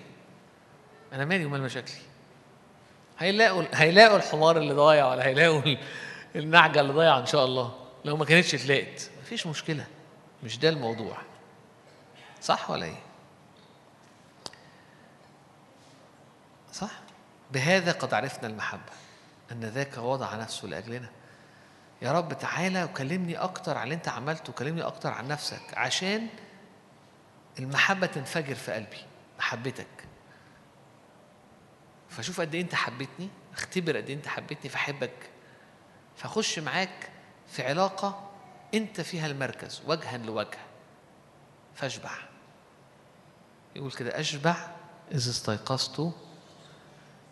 أنا مالي ومال مشاكلي؟ هيلاقوا هيلاقوا الحمار اللي ضايع ولا هيلاقوا ال- النعجة اللي ضايعة إن شاء الله. لو ما كانتش اتلاقت مفيش مشكلة. مش ده الموضوع. صح ولا إيه؟ صح؟ بهذا قد عرفنا المحبة. أن ذاك وضع نفسه لأجلنا. يا رب تعالى وكلمني أكتر عن اللي أنت عملته. وكلمني أكتر عن نفسك. عشان المحبة تنفجر في قلبي. محبتك. فشوف قد إيه أنت حبيتني أختبر قد إيه أنت حبيتني فأحبك. فأخش معاك في علاقة أنت فيها المركز وجها لوجه. فأشبع. يقول كده أشبع إذا استيقظت.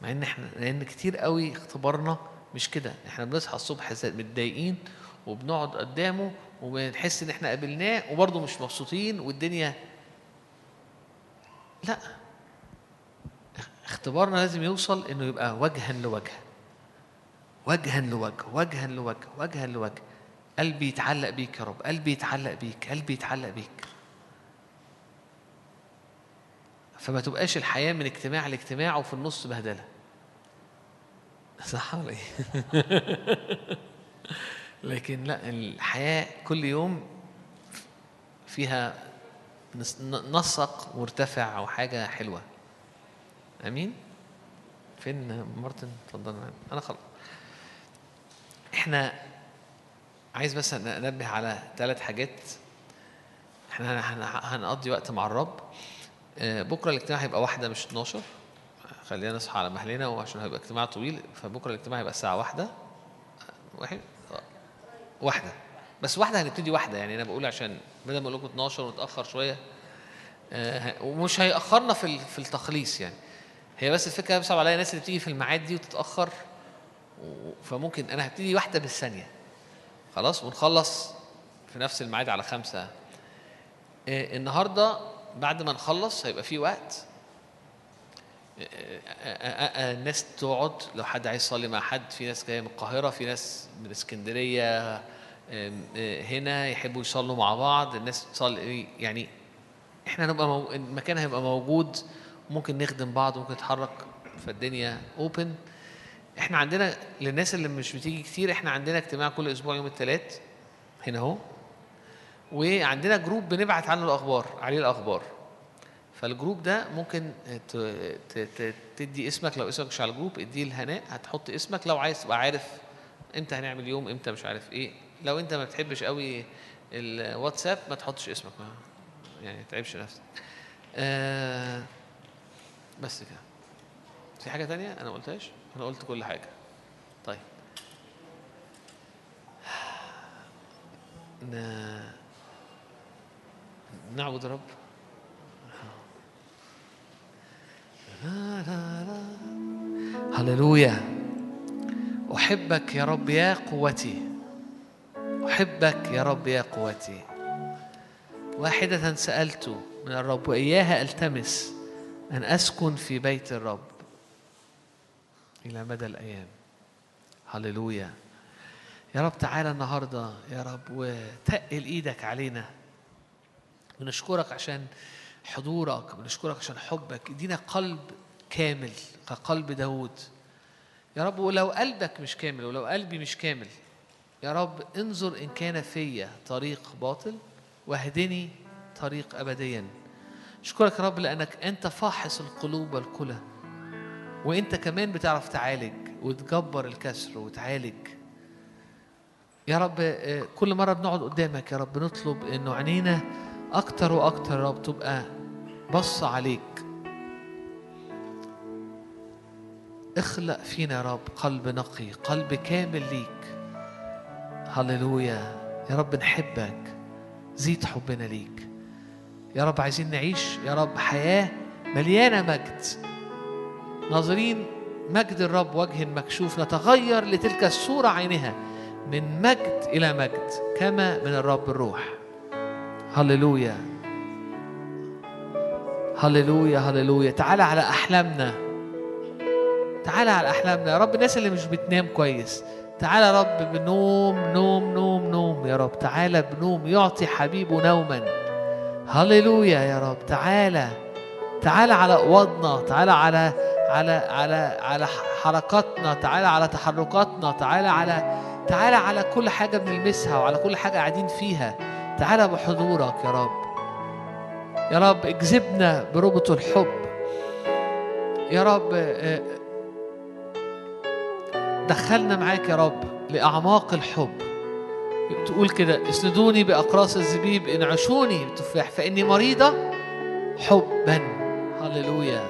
مع إن إحنا لأن كتير قوي اختبارنا مش كده. إحنا بنصحى الصبح متضايقين وبنقعد قدامه وبنحس إن إحنا قابلناه وبرضه مش مبسوطين والدنيا لا. اختبارنا لازم يوصل إنه يبقى وجها لوجه. وجها لوجه وجها لوجه وجها لوجه. قلبي يتعلق بيك يا رب قلبي يتعلق بيك قلبي يتعلق بيك. فما تبقاش الحياة من اجتماع لاجتماع وفي النص بهدلة. صح ولا إيه؟ لكن لا الحياة كل يوم فيها نسق مرتفع أو حاجة حلوة. أمين؟ فين مارتن؟ اتفضل أنا خلاص. إحنا عايز بس أنبه على ثلاث حاجات. إحنا هن- هن- هنقضي وقت مع الرب. آه، بكرة الاجتماع هيبقى واحدة مش 12 خلينا نصحى على مهلنا وعشان هيبقى اجتماع طويل. فبكرة الاجتماع هيبقى الساعة واحدة. آه، واحد؟ آه، واحدة. بس واحدة هنبتدي واحدة. يعني أنا بقول عشان بدل ما أقول لكم 12 ونتأخر شوية آه، ومش هيأخرنا في في التخليص يعني. هي بس الفكرة بيصعب عليا الناس اللي بتيجي في الميعاد دي وتتأخر و- فممكن أنا هبتدي واحدة بالثانية. خلاص؟ ونخلص في نفس الميعاد على خمسة. آه، النهارده بعد ما نخلص هيبقى في وقت. آه، آه، الناس تقعد لو حد عايز يصلي مع حد في ناس جاية من القاهرة في ناس من اسكندرية هنا يحبوا يصلوا مع بعض الناس تصلي يعني إحنا هنبقى. المكان هيبقى موجود ممكن نخدم بعض ممكن نتحرك فالدنيا open إحنا عندنا للناس اللي مش بتيجي كتير إحنا عندنا اجتماع كل أسبوع يوم الثلاث هنا اهو. وعندنا group بنبعت عنه الأخبار عليه الأخبار. فال group ده ممكن تدي اسمك لو اسمك مش على ال group اديه لهناء هتحط اسمك لو عايز تبقى عارف إمتى هنعمل يوم إمتى مش عارف إيه. لو انت ما بتحبش قوي الواتساب ما تحطش اسمك ما يعني ما تتعبش نفسك. آه بس كده. في حاجة تانية؟ أنا ما قلتهاش؟ أنا قلت كل حاجة. طيب. ن... نعبد لا. هللويا. أحبك يا رب يا قوتي. أحبك يا رب يا قوتي. واحدة سألت من الرب وإياها ألتمس. أن أسكن في بيت الرب إلى مدى الأيام. هللويا. يا رب تعالى النهاردة يا رب وتقل إيدك علينا. بنشكرك عشان حضورك بنشكرك عشان حبك. إدينا قلب كامل كقلب داود يا رب ولو قلبك مش كامل ولو قلبي مش كامل يا رب انظر إن كان فيا طريق باطل واهدني طريق أبديا. أشكرك يا رب لأنك أنت فاحص القلوب والكلى وأنت كمان بتعرف تعالج وتجبر الكسر وتعالج. يا رب آه، كل مرة بنقعد قدامك يا رب نطلب إنه عينينا أكتر وأكتر يا رب تبقى بص عليك. اخلق فينا يا رب قلب نقي قلب كامل ليك. هللويا يا رب نحبك زيد حبنا ليك. يا رب عايزين نعيش يا رب حياة مليانة مجد. ناظرين مجد الرب وجه مكشوف نتغير لتلك الصورة عينها من مجد إلى مجد كما من الرب الروح. هللويا. هللويا هللويا. تعالى على أحلامنا. تعالى على أحلامنا. يا رب الناس اللي مش بتنام كويس تعالى يا رب بنوم نوم نوم نوم. يا رب تعالى بنوم. يعطي حبيبه نوما. هللويا يا رب. تعالى تعالى على أوضنا تعالى على على على على حركاتنا تعالى على تحركاتنا تعالى على تعالى على كل حاجة بنلمسها وعلى كل حاجة قاعدين فيها. تعالى بحضورك يا رب. يا رب اجذبنا بربط الحب. يا رب آه، دخلنا معاك يا رب لأعماق الحب. تقول كده اسندوني بأقراص الزبيب انعشوني بتفاح فإني مريضة حبا. هللويا.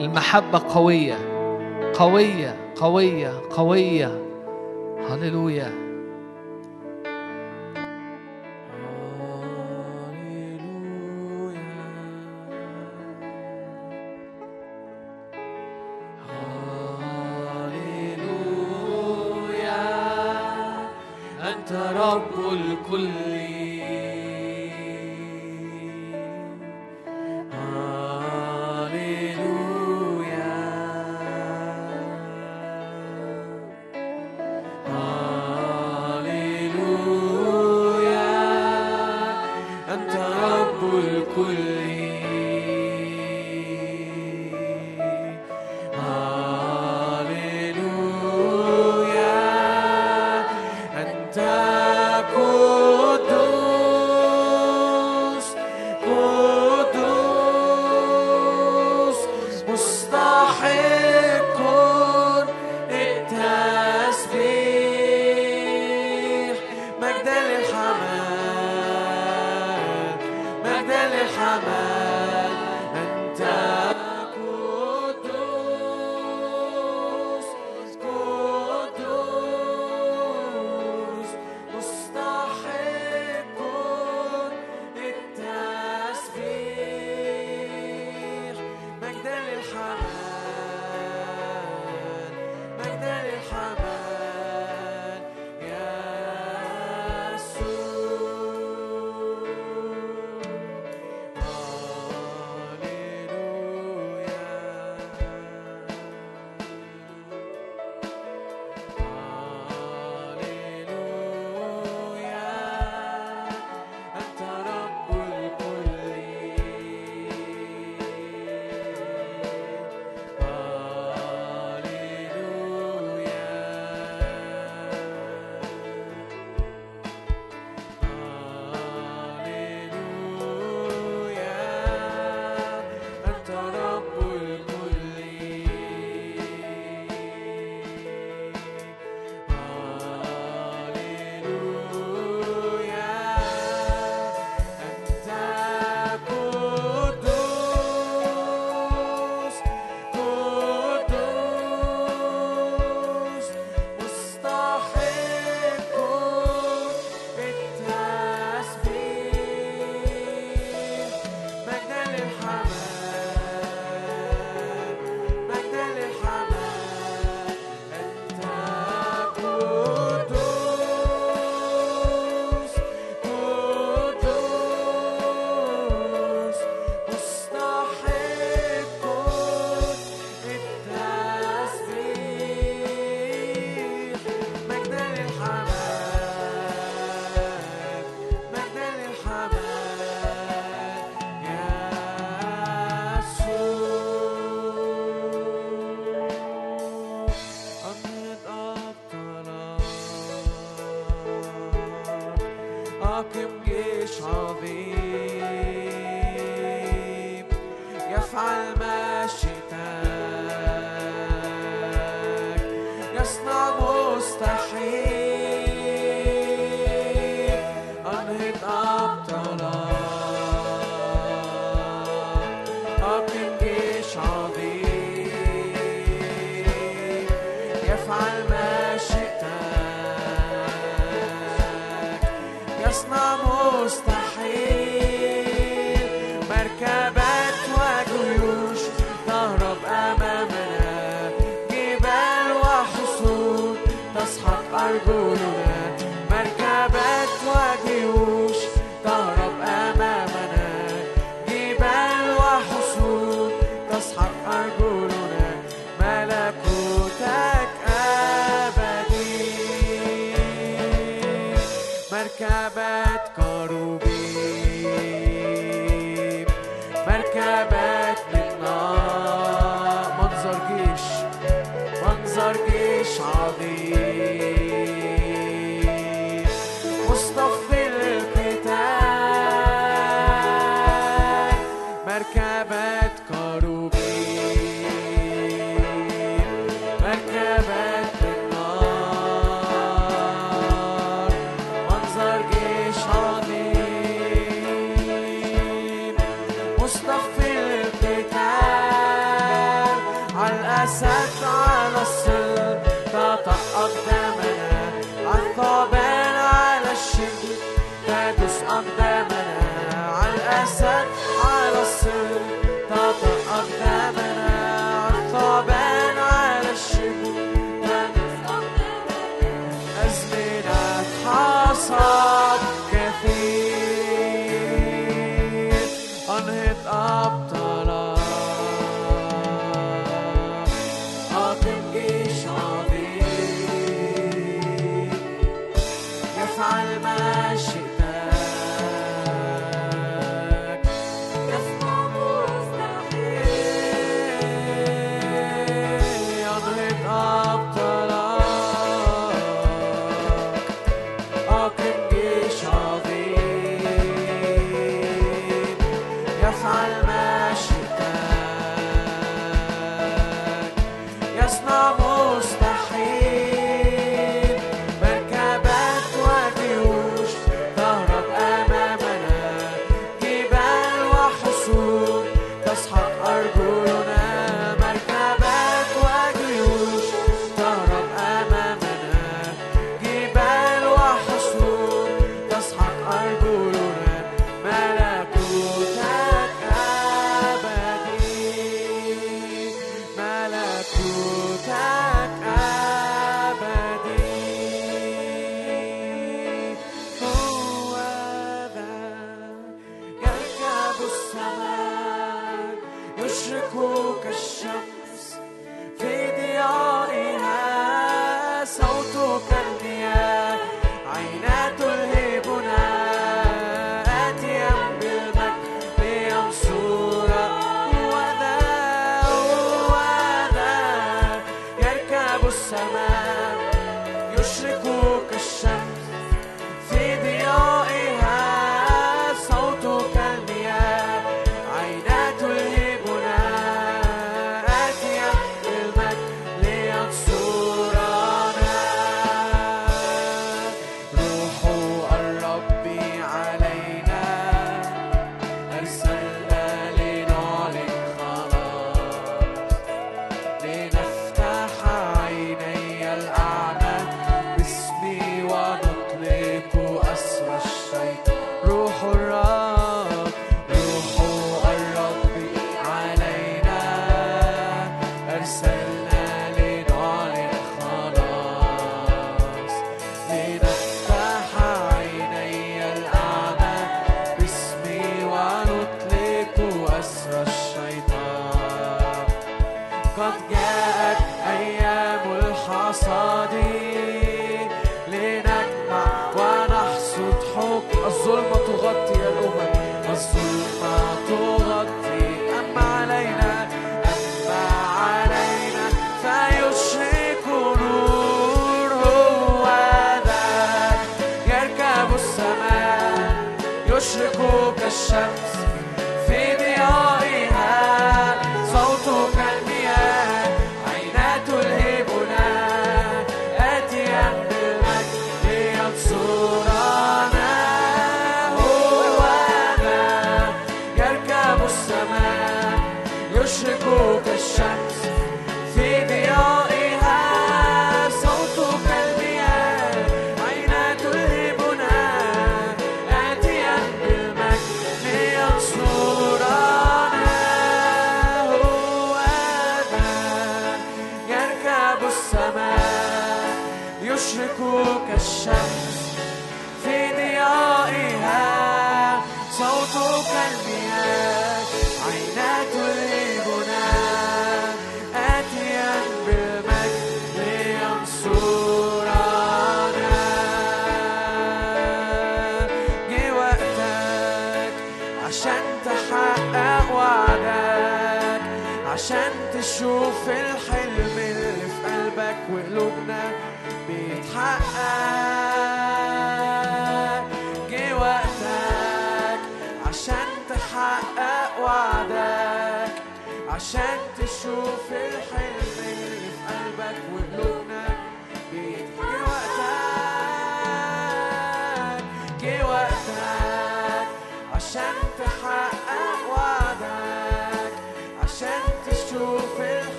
المحبة قوية قوية قوية قوية. هللويا.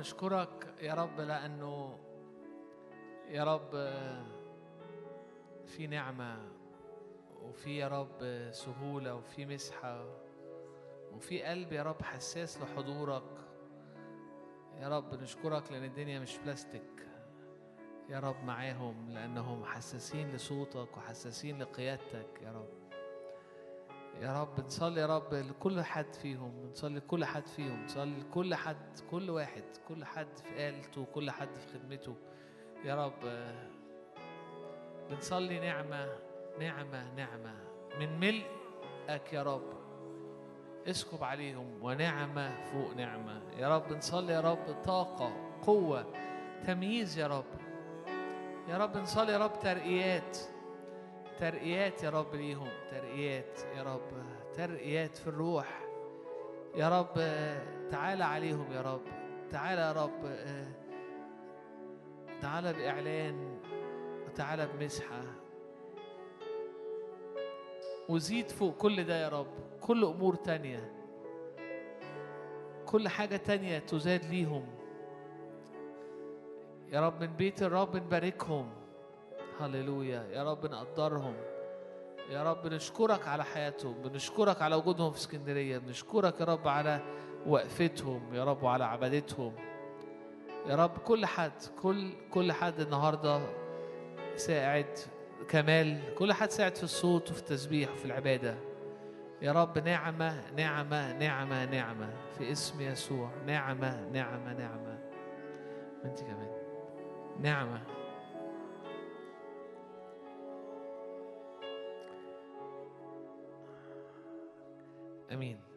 نشكرك يا رب لأنه يا رب في نعمة وفي يا رب سهولة وفي مسحة وفي قلب يا رب حساس لحضورك. يا رب نشكرك لأن الدنيا مش بلاستيك. يا رب معاهم لأنهم حساسين لصوتك وحساسين لقيادتك يا رب. يا رب نصلي يا رب لكل حد فيهم نصلي لكل حد فيهم نصلي لكل حد كل واحد كل حد في آلته كل حد في خدمته. يا رب بنصلي نعمة نعمة نعمة. من ملئك يا رب اسكب عليهم ونعمة فوق نعمة. يا رب نصلي يا رب طاقة قوة تمييز يا رب. يا رب نصلي يا رب ترقيات. ترقيات يا رب ليهم ترقيات يا رب ترقيات في الروح. يا رب تعالى عليهم يا رب تعالى يا رب تعالى بإعلان وتعالى بمسحة. وزيد فوق كل ده يا رب كل أمور تانية كل حاجة تانية تزاد ليهم. يا رب من بيت الرب نباركهم. هللويا. يا رب نقدرهم. يا رب نشكرك على حياتهم بنشكرك على وجودهم في اسكندرية بنشكرك يا رب على وقفتهم يا رب وعلى عبادتهم. يا رب كل حد كل كل حد النهارده ساعد كمال كل حد ساعد في الصوت وفي التسبيح وفي العبادة. يا رب نعمة نعمة نعمة نعمة في اسم يسوع. نعمة نعمة نعمة. وأنت كمان. نعمة امين